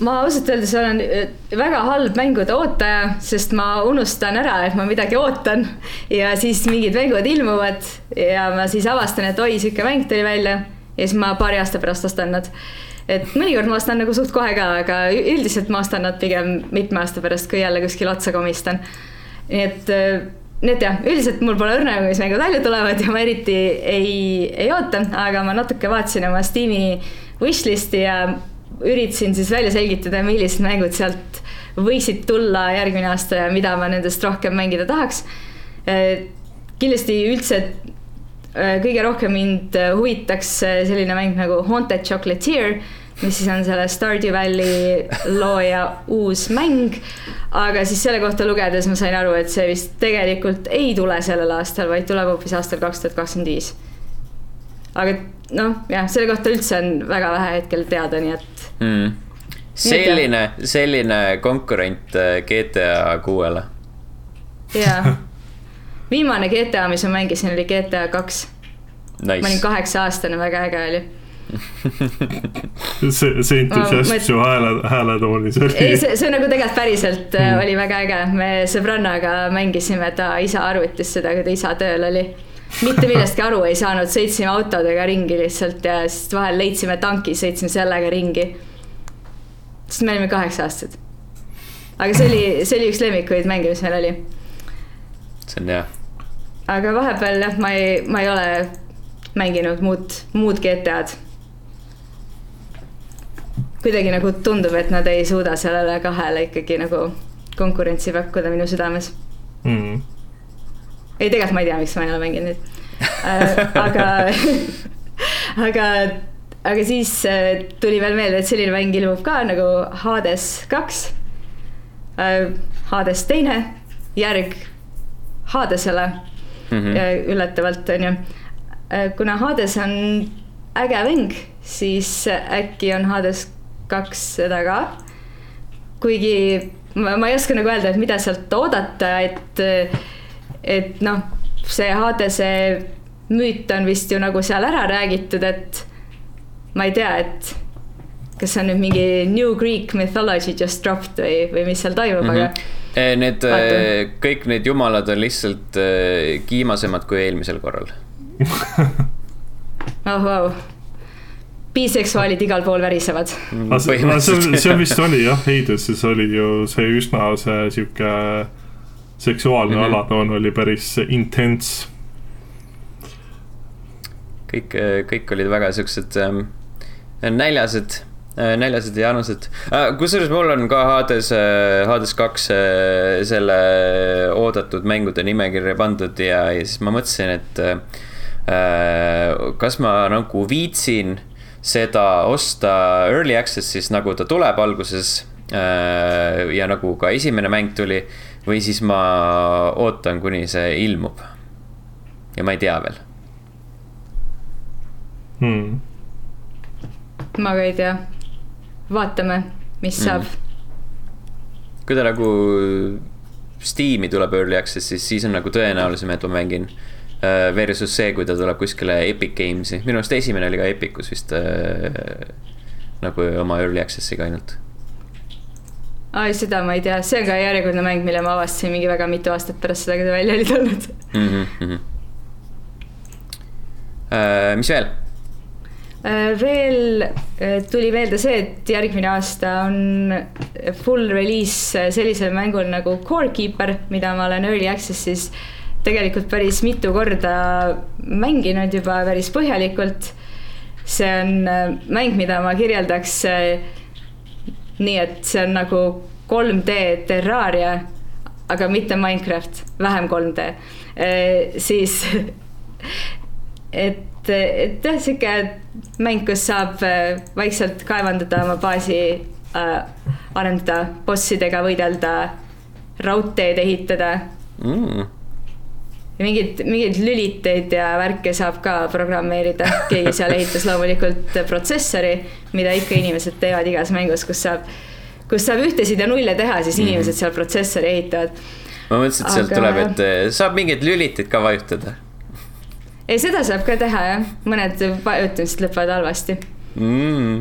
ma ausalt öeldes olen äh, väga halb mängude ootaja, sest ma unustan ära, et ma midagi ootan ja siis mingid mängud ilmuvad ja ma siis avastan, et oi, sihuke mäng tuli välja ja siis ma paari aasta pärast ostan nad. et mõnikord ma ostan nagu suht kohe ka, aga üldiselt ma ostan nad pigem mitme aasta pärast, kui jälle kuskil otsa komistan. nii et äh, nii et jah, üldiselt mul pole õrna, mis mängud välja tulevad ja ma eriti ei, ei oota, aga ma natuke vaatasin oma Steam'i wishlist'i ja üritasin siis välja selgitada, millised mängud sealt võiksid tulla järgmine aasta ja mida ma nendest rohkem mängida tahaks. kindlasti üldse äh, kõige rohkem mind huvitaks selline mäng nagu Haunted Chocolatier mis siis on selle Stardew Valley looja (laughs) uus mäng. aga siis selle kohta lugedes ma sain aru, et see vist tegelikult ei tule sellel aastal, vaid tuleb hoopis aastal kaks tuhat kakskümmend viis. aga noh, jah, selle kohta üldse on väga vähe hetkel teada, nii et mm.. selline, selline konkurent äh, GTA kuuele. jaa, (laughs) viimane GTA, mis ma mängisin, oli GTA kaks nice.. ma olin kaheksa aastane, väga äge oli (laughs) see, see entusiasm su hääle, hääletoonis oli. ei, see, see nagu tegelikult päriselt Mm. oli väga äge, me sõbrannaga mängisime ta isa arvutis seda, kui ta isa tööl oli. mitte millestki aru ei saanud, sõitsime autodega ringi lihtsalt ja siis vahel leidsime tanki, sõitsime sellega ringi. sest me olime kaheksa aastased. aga see oli, see oli üks lemmikuid mänge, mis meil oli. see on hea. Aga vahepeal jah, ma ei, ma ei ole mänginud muud, muud GTA-d kuidagi nagu tundub, et nad ei suuda sellele kahele ikkagi nagu konkurentsi pakkuda minu südames. Mm.. ei, tegelikult ma ei tea, miks ma ei ole mänginud neid. Äh, aga (laughs) aga, aga siis äh, tuli veel meelde, et selline mäng ilmub ka nagu Hades kaks. Äh,. Hades teine, järg Hadesele Mm mm. -hmm. üllatavalt on ju. kuna Hades on äge mäng, siis äkki on Hades kaks seda ka. kuigi ma, ma ei oska nagu öelda, et mida sealt oodata, et, et noh, see Hadese müüt on vist ju nagu seal ära räägitud, et ma ei tea, et kas see on nüüd mingi New Greek mythology just dropped või, või mis seal toimub mm, -hmm. aga Eh, Need, Vaata. kõik need jumalad on lihtsalt eh, kiimasemad kui eelmisel korral. (laughs) oh vau. biseksuaalid igal pool värisevad. aga see, aga see, vist oli jah, (laughs) Heiduses oli ju see üsna see sihuke seksuaalne mm. -hmm. alatoon oli päris intens. kõik, kõik olid väga siuksed ähm, näljased, näljased ja janused. kusjuures mul on ka Hades, Hades kaks äh, selle oodatud mängude nimekirja pandud ja, ja siis ma mõtlesin, et äh, kas ma nagu viitsin seda osta early access'is, nagu ta tuleb alguses äh, ja nagu ka esimene mäng tuli või siis ma ootan, kuni see ilmub. ja ma ei tea veel Hmm. ma ka ei tea. Vaatame, mis Mm. saab. kui ta nagu Steam'i tuleb early access'is, siis on nagu tõenäolisem, et ma mängin. äh, Versus see, kui ta tuleb kuskile Epic Games'i, minu arust esimene oli ka Epicus vist äh, nagu oma early access'iga ainult. ai, seda ma ei tea, see on ka järjekordne mäng, mille ma avastasin mingi väga mitu aastat pärast seda, kui ta välja oli tulnud. Mm -hmm. äh, mis veel? Äh, veel äh, tuli meelde see, et järgmine aasta on full release sellisel mängul nagu Core Keeper, mida ma olen early access'is tegelikult päris mitu korda mänginud juba päris põhjalikult. see on äh, mäng, mida ma kirjeldaks äh, nii, et see on nagu 3D Terraria, aga mitte Minecraft, vähem 3D, siis (laughs) et, et jah, sihuke mäng, kus saab äh, vaikselt kaevandada oma baasi äh,, arendada, bossidega võidelda, raudteed ehitada Mm. ja mingeid, mingeid lüliteid ja värke saab ka programmeerida, keegi seal ehitas loomulikult protsessori, mida ikka inimesed teevad igas mängus, kus saab, kus saab ühtesid ja nulle teha, siis Mhm. inimesed seal protsessori ehitavad. ma mõtlesin, et sealt Aga- tuleb, et äh, saab mingeid lüliteid ka vajutada ei, seda saab ka teha jah, mõned vajutamised lõpevad halvasti. mm..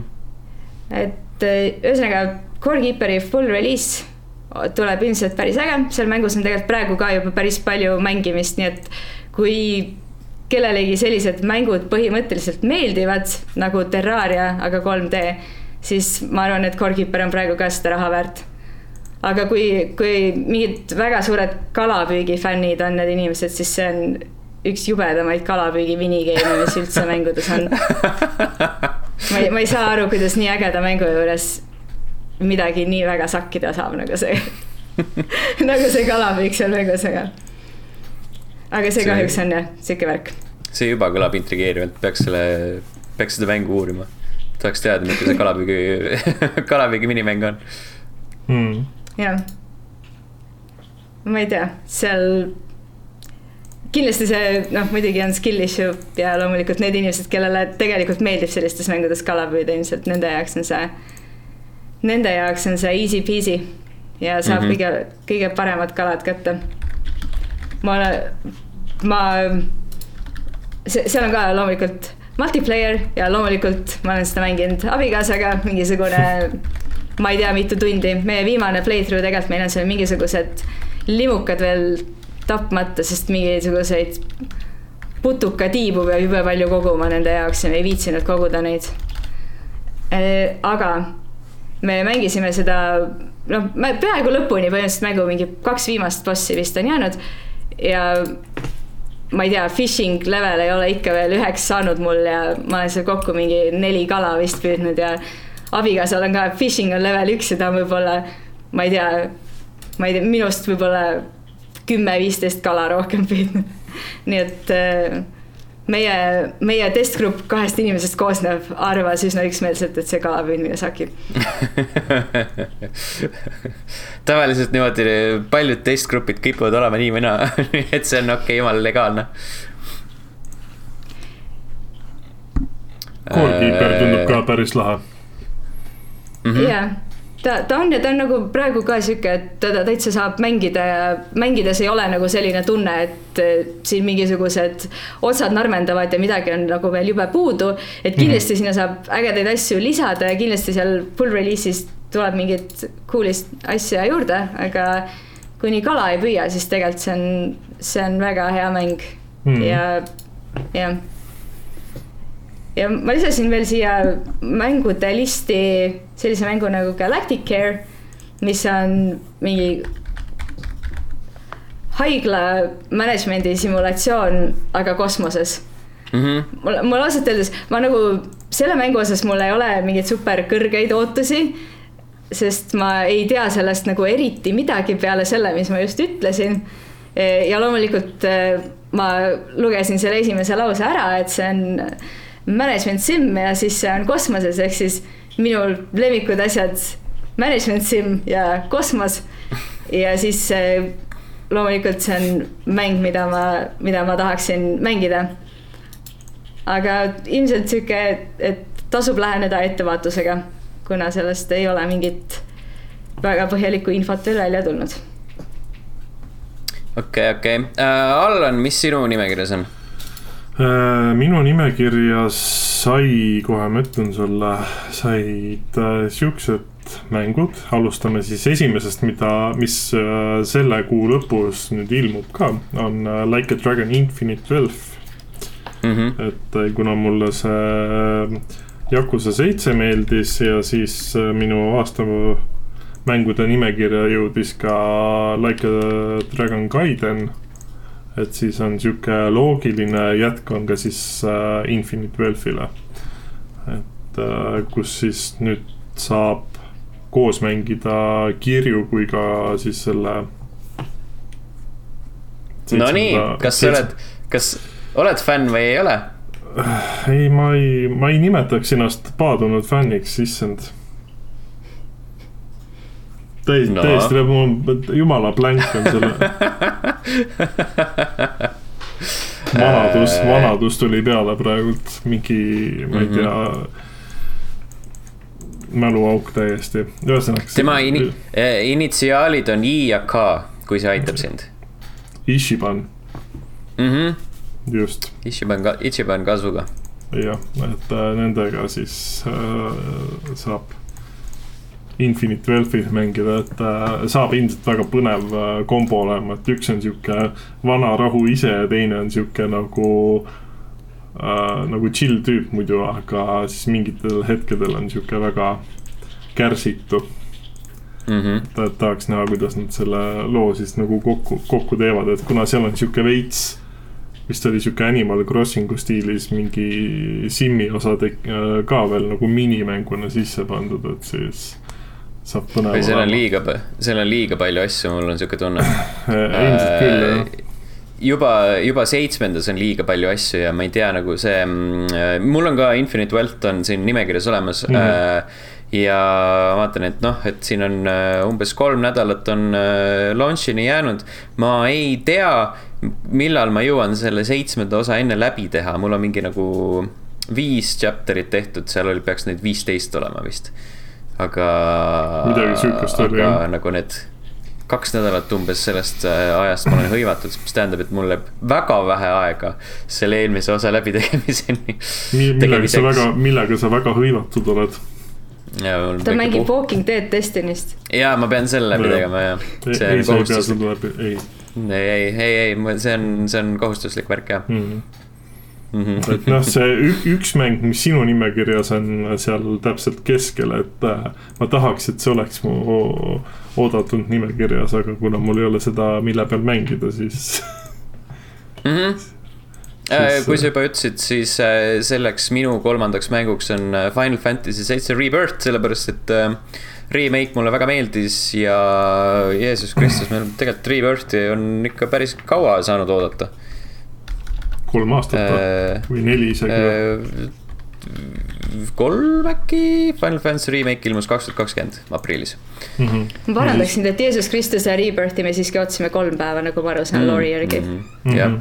et eh, ühesõnaga Core Keeperi full release tuleb ilmselt päris äge, seal mängus on tegelikult praegu ka juba päris palju mängimist, nii et kui kellelegi sellised mängud põhimõtteliselt meeldivad nagu Terraria, aga 3D, siis ma arvan, et Core Keeper on praegu ka seda raha väärt. aga kui, kui mingid väga suured kalapüügifännid on need inimesed, siis see on üks jubedamaid kalapüügi minigeime, mis üldse mängudes on. ma ei, ma ei saa aru, kuidas nii ägeda mängu juures midagi nii väga sakkida saab, nagu see (laughs) nagu see kalapüük seal mängus, aga. aga see, see kahjuks on jah, sihuke värk. see juba kõlab intrigeerivalt, peaks selle, peaks seda mängu uurima. tahaks teada, milline see kalapüügi (laughs) kalapüügi minimäng on mm jah. ma ei tea, seal kindlasti see noh, muidugi on skill issue ja loomulikult need inimesed, kellele tegelikult meeldib sellistes mängudes kala püüda, ilmselt nende jaoks on see, nende jaoks on see easy peasy ja saab mm -hmm. kõige, kõige paremad kalad kätte. ma olen, ma, see, seal on ka loomulikult multiplayer ja loomulikult ma olen seda mänginud abikaasaga, mingisugune (laughs) ma ei tea, mitu tundi, meie viimane playthrough tegelikult meil on seal mingisugused limukad veel tapmata, sest mingisuguseid putukatiibu peab jube palju koguma nende jaoks ja me ei viitsinud koguda neid. Äh, aga me mängisime seda, noh, peaaegu lõpuni põhimõtteliselt mängu mingi kaks viimast bossi vist on jäänud ja ma ei tea, fishing level ei ole ikka veel üheks saanud mul ja ma olen seal kokku mingi neli kala vist püüdnud ja abikaasal on ka fishing on level üks ja ta on võib-olla, ma ei tea, ma ei tea, minust võib-olla kümme-viisteist kala rohkem püüdnud. nii et äh, meie, meie testgrupp kahest inimesest koosnev arvas üsna üksmeelselt, et see kalapüüdmine sakib (laughs) tavaliselt niimoodi paljud testgrupid kipuvad olema nii või naa (laughs) et see on okei okay,, jumala legaalne. Goalkeeper tundub ka päris lahe -hmm. jah ta, ta on ja ta on nagu praegu ka sihuke, et teda täitsa saab mängida ja mängides ei ole nagu selline tunne, et siin mingisugused otsad narmendavad ja midagi on nagu veel jube puudu. et kindlasti mm -hmm. sinna saab ägedaid asju lisada ja kindlasti seal full release'is tuleb mingit cool'ist asja juurde, aga kuni kala ei püüa, siis tegelikult see on, see on väga hea mäng mm -hmm. ja, jah ja ma lisasin veel siia mängude listi sellise mängu nagu Galactic Care, mis on mingi haigla management'i simulatsioon, aga kosmoses mm. -hmm. mul, mul ausalt öeldes, ma nagu selle mängu osas mul ei ole mingeid super kõrgeid ootusi, sest ma ei tea sellest nagu eriti midagi peale selle, mis ma just ütlesin. ja loomulikult eh, ma lugesin selle esimese lause ära, et see on management sim ja siis see on kosmoses, ehk siis minu lemmikud asjad, management sim ja kosmos. ja siis loomulikult see on mäng, mida ma, mida ma tahaksin mängida. aga ilmselt sihuke, et tasub läheneda ettevaatusega, kuna sellest ei ole mingit väga põhjalikku infot veel välja tulnud. okei okay,, okei okay. uh,, Allan, mis sinu nimekirjas on? Äh, minu nimekirjas sai, kohe ma ütlen sulle, said äh, siuksed mängud, alustame siis esimesest, mida, mis äh, selle kuu lõpus nüüd ilmub ka, on Like a Dragon Infinite Wealth mm. -hmm. et kuna mulle see Yakuza seitse meeldis ja siis minu aasta mängude nimekirja jõudis ka Like a Dragon Gaiden et siis on sihuke loogiline jätk on ka siis äh, Infinite Wealth'ile. et äh, kus siis nüüd saab koos mängida kirju kui ka siis selle. Nonii, kas sa oled, kas oled fänn või ei ole? ei, ma ei, ma ei nimetaks ennast paadunud fänniks, issand täiesti no., täiesti nagu mul jumala blank on selle (laughs) vanadus, vanadus tuli peale praegult, mingi, ma ei tea mm. -hmm mäluauk täiesti, ühesõnaga. tema ini, eh, initsiaalid on I ja K, kui see aitab sind. Ishiban mm. -hmm. just. Ishiban, Ichiban kasuga. jah, et äh, nendega siis äh, saab Infinite Wealth'is mängida, et äh, saab ilmselt väga põnev äh, kombo olema, et üks on sihuke vana rahu ise ja teine on sihuke nagu äh,. nagu chill tüüp muidu, aga siis mingitel hetkedel on sihuke väga kärsitu. mm. -hmm. ta tahaks näha, kuidas nad selle loo siis nagu kokku, kokku teevad, et kuna seal on sihuke veits, vist oli sihuke Animal Crossingu stiilis mingi Simmi osa tek-, ka veel nagu minimänguna sisse pandud, et siis saab põnev või seal on liiga, seal on liiga palju asju, mul on sihuke tunne. (laughs) ilmselt küll jah. juba, juba seitsmendas on liiga palju asju ja ma ei tea, nagu see, mul on ka Infinite Wealth on siin nimekirjas olemas mm. -hmm. ja vaatan, et noh, et siin on äh, umbes kolm nädalat on äh, launch'ini jäänud. ma ei tea, millal ma jõuan selle seitsmenda osa enne läbi teha, mul on mingi nagu viis chapter'it tehtud, seal oli, peaks neid viisteist olema vist. aga. Midagi sihukest oli, jah. nagu need kaks nädalat umbes sellest äh, ajast ma olen hõivatud, mis tähendab, et mul läheb väga vähe aega selle eelmise osa läbitegemiseni. millega sa väga, millega sa väga hõivatud oled? ta mängib Walking Dead Destinist. ja ma pean selle läbi tegema ja ei, see ei, ei ei ei, ei, ei, ei, see on, see on kohustuslik värk jah mm.. mm. -hmm. et noh, see ük, üks mäng, mis sinu nimekirjas on seal täpselt keskel, et äh, ma tahaks, et see oleks mu oodatud nimekirjas, aga kuna mul ei ole seda, mille peal mängida, siis mm. -hmm. Siis, kui sa juba ütlesid, siis äh, selleks minu kolmandaks mänguks on äh, Final Fantasy seitse Rebirth, sellepärast et äh, remake mulle väga meeldis ja Jeesus Kristus, meil tegelikult Rebirthi on ikka päris kaua saanud oodata kolm aastat äh,. või neli isegi äh, kolm äkki, Final Fantasy remake ilmus kaks tuhat kakskümmend aprillis. Mhm. ma parandaksin, et Jeesus Kristuse Rebirthi me siiski ootasime kolm päeva, nagu ma aru saan lori järgi. Mhm. jah,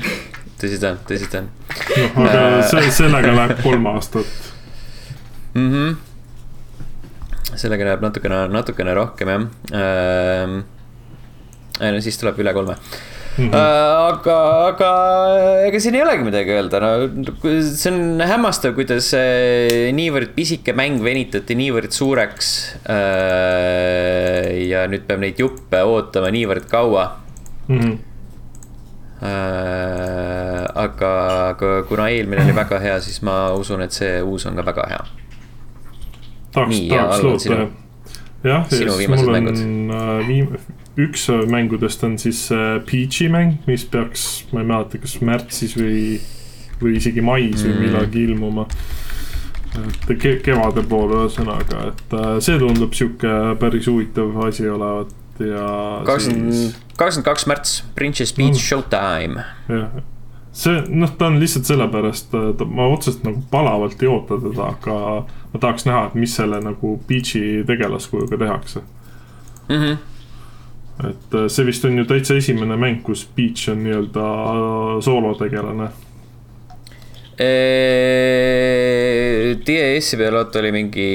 tõsi ta on, tõsi ta on noh, aga see, sellega läheb kolm aastat. mm. -hmm. sellega läheb natukene, natukene rohkem jah ähm,. no siis tuleb üle kolme Mhm. mm. -hmm. aga, aga ega siin ei olegi midagi öelda, no see on hämmastav, kuidas niivõrd pisike mäng venitati niivõrd suureks äh,. ja nüüd peab neid juppe ootama niivõrd kaua Mhm. äh,. aga, aga kuna eelmine oli väga hea, siis ma usun, et see uus on ka väga hea. tahaks tahaks loota jah. jah, viimased mul on viim-, üks äh, mängudest on siis äh, Peachy mäng, mis peaks, ma ei mäleta, kas märtsis või, või isegi mais või Mm. millalgi ilmuma. et ke-, kevade poole ühesõnaga, et äh, see tundub sihuke päris huvitav asi olevat ja kakskümmend, kakskümmend kaks märts, Princess Peach Mm. Showtime. jah, see noh, ta on lihtsalt sellepärast, ma otseselt nagu palavalt ei oota teda, aga ma tahaks näha, et mis selle nagu Peachy tegelaskujuga tehakse. Mm -hmm. Et äh, see vist on ju täitsa esimene mäng, kus Peach on nii-öelda äh, soolotegelane. DAS-i peal oota oli mingi,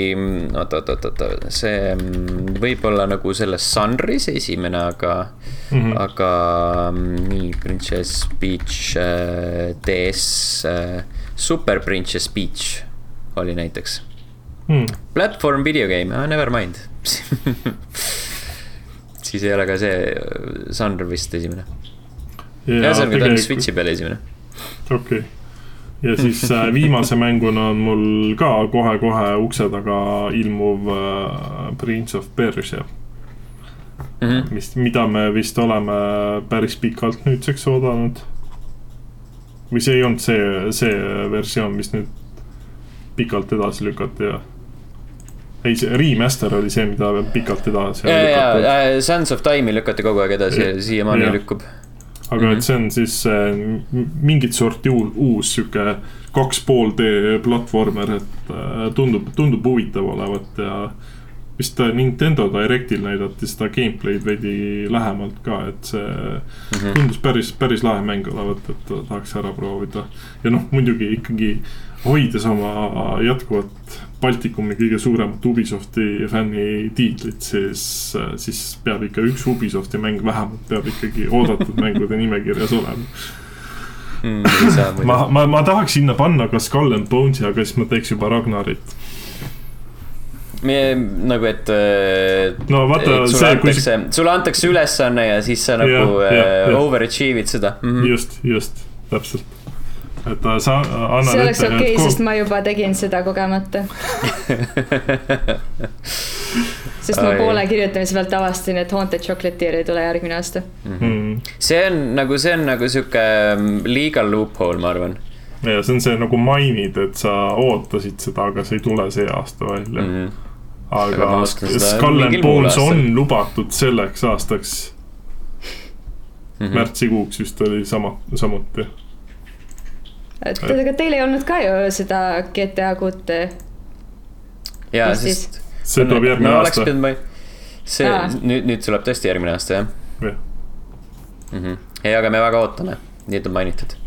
oot, oot, oot, oot, see mm, võib-olla nagu selles žanris esimene, aga mm, Mhm. -hmm. aga mm, nii, Princess Peach äh, DS äh,, Super Princess Peach oli näiteks. Hmm. Platvorm video game ah,, never mind (laughs) siis ei ole ka see žanr vist esimene. ühesõnaga, ta on Switchi peal esimene. okei okay., ja siis äh, (laughs) viimase mänguna on mul ka kohe-kohe ukse taga ilmuv äh, Prince of Persia, Mm -hmm. mis, mida me vist oleme päris pikalt nüüdseks oodanud. või see ei olnud see, see versioon, mis nüüd pikalt edasi lükati ja. ei, see remaster oli see, mida pikalt edasi ja, ja, ja Sands of Time'i lükati kogu aeg edasi ja siiamaani lükkub. aga Mhm. et see on siis äh, mingit sorti uus, uus sihuke kaks pool D platvormer, et äh, tundub, tundub huvitav olevat ja vist Nintendo Directil näidati seda gameplay'd veidi lähemalt ka, et see Mhm. tundus päris, päris lahe mäng olevat, et tahaks ära proovida. ja noh, muidugi ikkagi hoides oma jätkuvat Baltikumi kõige suuremat Ubisofti fänni tiitlit, siis, siis peab ikka üks Ubisofti mäng vähemalt peab ikkagi oodatud mängude nimekirjas olema. Mm, ma, ma, ma tahaks sinna panna ka Skull and Bones'i, aga siis ma teeks juba Ragnarit. nagu, et. No vaata, sulle see, kui antakse, sulle antakse ülesanne ja siis sa nagu jah, äh, jah. overachieve'id seda mm. -hmm. just, just, täpselt. Et äh, sa annad see oleks okei okay,, sest ma juba tegin seda kogemata. (laughs) sest ma poole kirjutamise pealt avastasin, et Haunted Chocolatier ei tule järgmine aasta. mm.. see on nagu, see on nagu sihuke legal loophole, ma arvan ja see on see nagu mainid, et sa ootasid seda, aga see ei tule see aasta välja mm. mm. -hmm. Aga aga Skull and Bones on lubatud selleks aastaks Mm mm., -hmm. märtsikuuks vist oli sama, samuti. Et aga teil ei olnud ka ju seda GTA kuute. ja, Mis siis? sest. see tuleb järgmine no, aasta. see Aa. nüüd, nüüd tuleb tõesti järgmine aasta, jah Jah. mm. -hmm. ei, aga me väga ootame, nii et on mainitud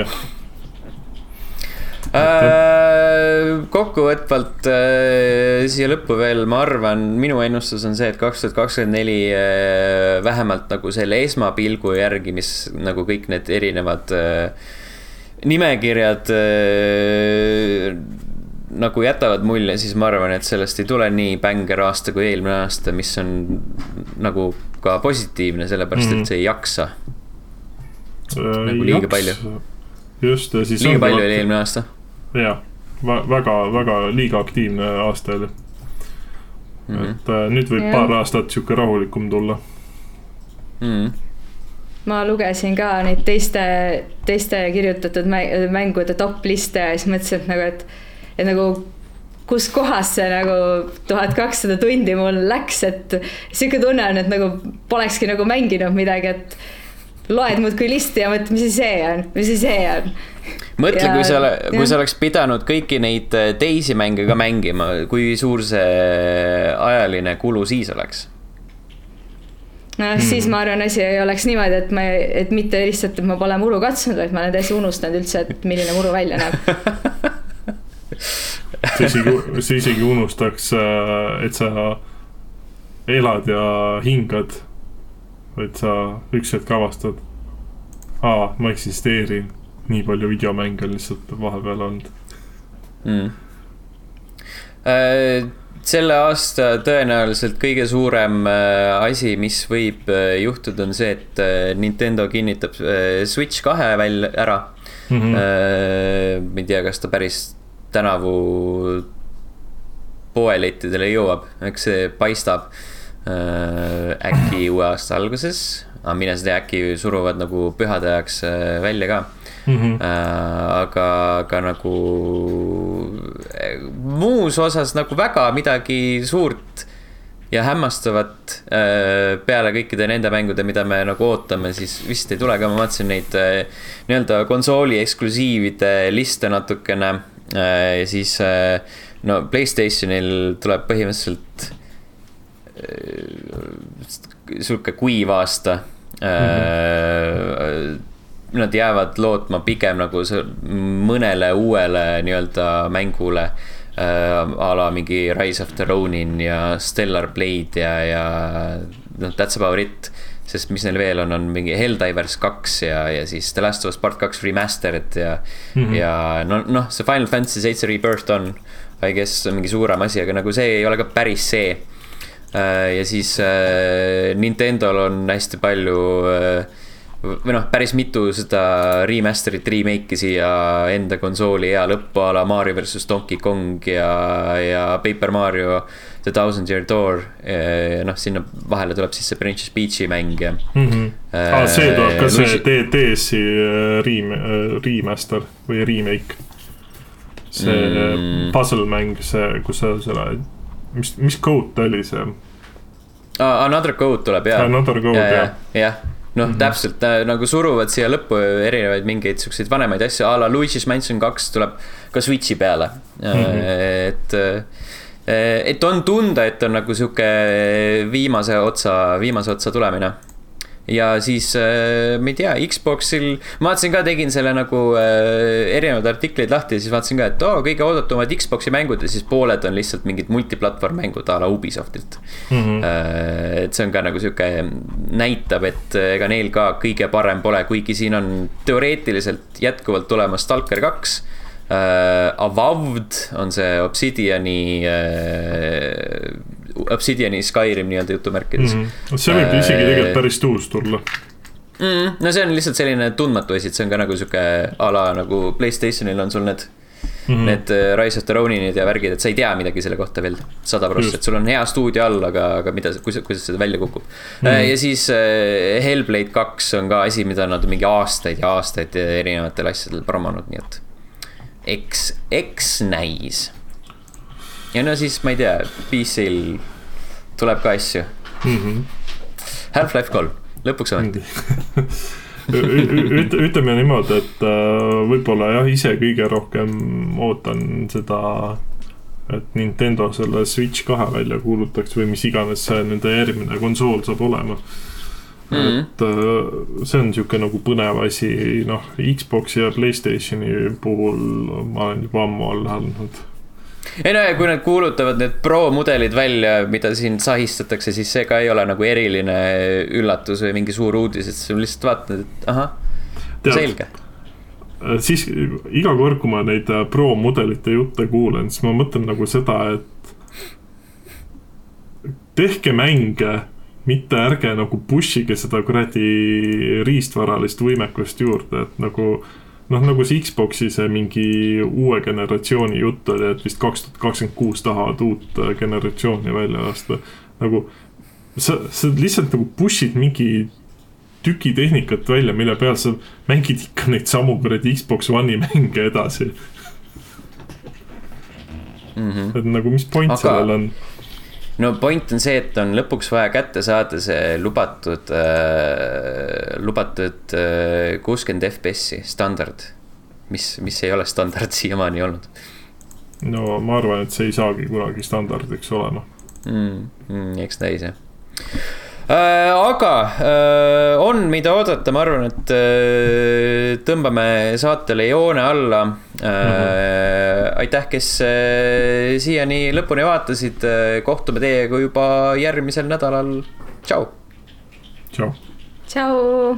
jah, kokkuvõtvalt äh, siia lõppu veel, ma arvan, minu ennustus on see, et kaks tuhat kakskümmend neli äh, vähemalt nagu selle esmapilgu järgi, mis nagu kõik need erinevad äh, nimekirjad äh, nagu jätavad mulje, siis ma arvan, et sellest ei tule nii bänger aasta kui eelmine aasta, mis on nagu ka positiivne, sellepärast Mhm. et see ei jaksa. nagu liiga palju.. just ja siis. liiga palju oli eelmine aasta. jah, väga, väga liiga aktiivne aasta oli, Mhm. et äh, nüüd võib Jah. paar aastat sihuke rahulikum tulla. Mm. ma lugesin ka neid teiste, teiste kirjutatud mä- mängude top liste ja siis mõtlesin, et nagu, et, et nagu kus kohas see nagu tuhat kakssada tundi mul läks, et sihuke tunne on, et nagu polekski nagu mänginud midagi, et loed muudkui listi ja mõtled, mis asi see on, mis asi see on. mõtle, kui sa, kui sa oleks pidanud kõiki neid äh, teisi mänge ka mängima, kui suur see ajaline kulu siis oleks? noh, siis ma arvan, asi ei oleks niimoodi, et ma, et mitte lihtsalt, et ma pole muru katsunud, vaid ma olen täiesti unustanud üldse, et milline muru välja näeb. sa isegi, sa isegi unustaks, et sa elad ja hingad. Vaid sa üks hetk avastad, aa, ma eksisteerin, nii palju videomänge on lihtsalt vahepeal olnud. mm.. selle aasta tõenäoliselt kõige suurem äh, asi, mis võib äh, juhtuda, on see, et äh, Nintendo kinnitab äh, Switch kahe välja, ära mm. -hmm. ma ei tea, kas ta päris tänavu poelettidele jõuab, eks see paistab äh, äkki uue aasta alguses, aga mine sa tea, äkki suruvad nagu pühade ajaks äh, välja ka Mhm. äh,. aga, aga nagu äh, muus osas nagu väga midagi suurt ja hämmastavat äh, peale kõikide nende mängude, mida me nagu ootame, siis vist ei tule ka, ma vaatasin neid äh, nii-öelda konsooli eksklusiivide liste natukene äh, ja siis äh, no Playstationil tuleb põhimõtteliselt äh, sihuke kuiv aasta mm. -hmm. Nad jäävad lootma pigem nagu mõnele uuele nii-öelda mängule äh, a la mingi Rise of the Ronin ja Stellar Blade ja, ja noh, that's about it. sest mis neil veel on, on mingi Helldivers kaks ja, ja siis The Last of Us Part kaks remastered ja mm. -hmm. ja no, noh, see Final Fantasy seitse Rebirth on, I guess mingi suurem asi, aga nagu see ei ole ka päris see. Ja siis äh, Nintendo'l on hästi palju äh, või noh, päris mitu seda remaster'it, remake'i siia enda konsooli ea lõppu a la Mario versus Donkey Kong ja, ja Paper Mario The Thousand Year Door. noh, sinna vahele tuleb siis see Princess Peach'i mäng ja Mhm. aa, see tuleb ka see Luigi- D- DS-i äh, rem-, remaster või remake. see Mm. mm. puzzle mäng, see, kus sa selle, mis, mis code ta oli see? ah,. Another Code tuleb jaa. Another Code, jah. jah, noh mm. -hmm. täpselt äh, nagu suruvad siia lõppu erinevaid mingeid siukseid vanemaid asju a la Luigi's Mansion kaks tuleb ka Switch'i peale mm. -hmm. et, et on tunda, et on nagu sihuke viimase otsa, viimase otsa tulemine ja siis äh, ma ei tea, Xboxil, ma vaatasin ka, tegin selle nagu äh, erinevad artiklid lahti ja siis vaatasin ka, et oo, kõige oodatumad Xbox'i mängud ja siis pooled on lihtsalt mingid multiplatvorm mängud a la Ubisoftilt mm. -hmm. et see on ka nagu sihuke, näitab, et ega neil ka kõige parem pole, kuigi siin on teoreetiliselt jätkuvalt tulemas Stalker kaks äh,. Avowed on see Obsidiani äh,, Obsidiani Skyrim nii-öelda jutumärkides mm. Mhm. see võib isegi tegelikult päris uus tulla. mm,. no see on lihtsalt selline tundmatu asi, et see on ka nagu sihuke a la nagu Playstationil on sul need -hmm. Need äh, Rise of the Roninid ja värgid, et sa ei tea midagi selle kohta veel sada prossa, et sul on hea stuudio all, aga, aga mida, kuidas, kuidas seda välja kukub mm. -hmm. ja siis äh, Hellblade kaks on ka asi, mida nad mingi aastaid ja aastaid erinevatel asjadel promonud, nii et eks, eks näis. Ja no siis ma ei tea, PC-l tuleb ka asju. Mm -hmm.. Half-Life kolm, lõpuks ometi üt-, ütleme niimoodi, et äh, võib-olla jah, ise kõige rohkem ootan seda, et Nintendo selle Switch kahe välja kuulutaks või mis iganes see nende järgmine konsool saab olema. Mm -hmm. et äh, see on sihuke nagu põnev asi, noh, Xbox'i ja Playstationi puhul ma olen juba ammu all andnud ei no ja kui nad kuulutavad need pro mudelid välja, mida siin sahistatakse, siis see ka ei ole nagu eriline üllatus või mingi suur uudis, et sa lihtsalt vaatad, et ahah, selge. äh, siis iga kord, kui ma neid äh, pro mudelite jutte kuulen, siis ma mõtlen nagu seda, et tehke mänge, mitte ärge nagu push ige seda kuradi riistvaralist võimekust juurde, et nagu noh, nagu see Xbox'i see mingi uue generatsiooni jutt oli, et vist kaks tuhat kakskümmend kuus tahavad uut äh, generatsiooni välja lasta. nagu sa, sa lihtsalt nagu push'id mingi tüki tehnikat välja, mille peal sa mängid ikka neid samu kuradi Xbox One'i mänge edasi mm. -hmm. et nagu, mis point Aga... sellel on? No point on see, et on lõpuks vaja kätte saada see lubatud äh,, lubatud äh, kuuskümmend äh, FPS-i standard. mis, mis ei ole standard (laughs) siiamaani olnud. no ma arvan, et see ei saagi kunagi standardiks olema mm,. Mm, eks näis jah Äh, aga äh, on, mida oodata, ma arvan, et äh, tõmbame saatele joone alla. Mm -hmm. aitäh, kes siiani lõpuni vaatasid, kohtume teiega juba järgmisel nädalal. tšau. tšau. tšau.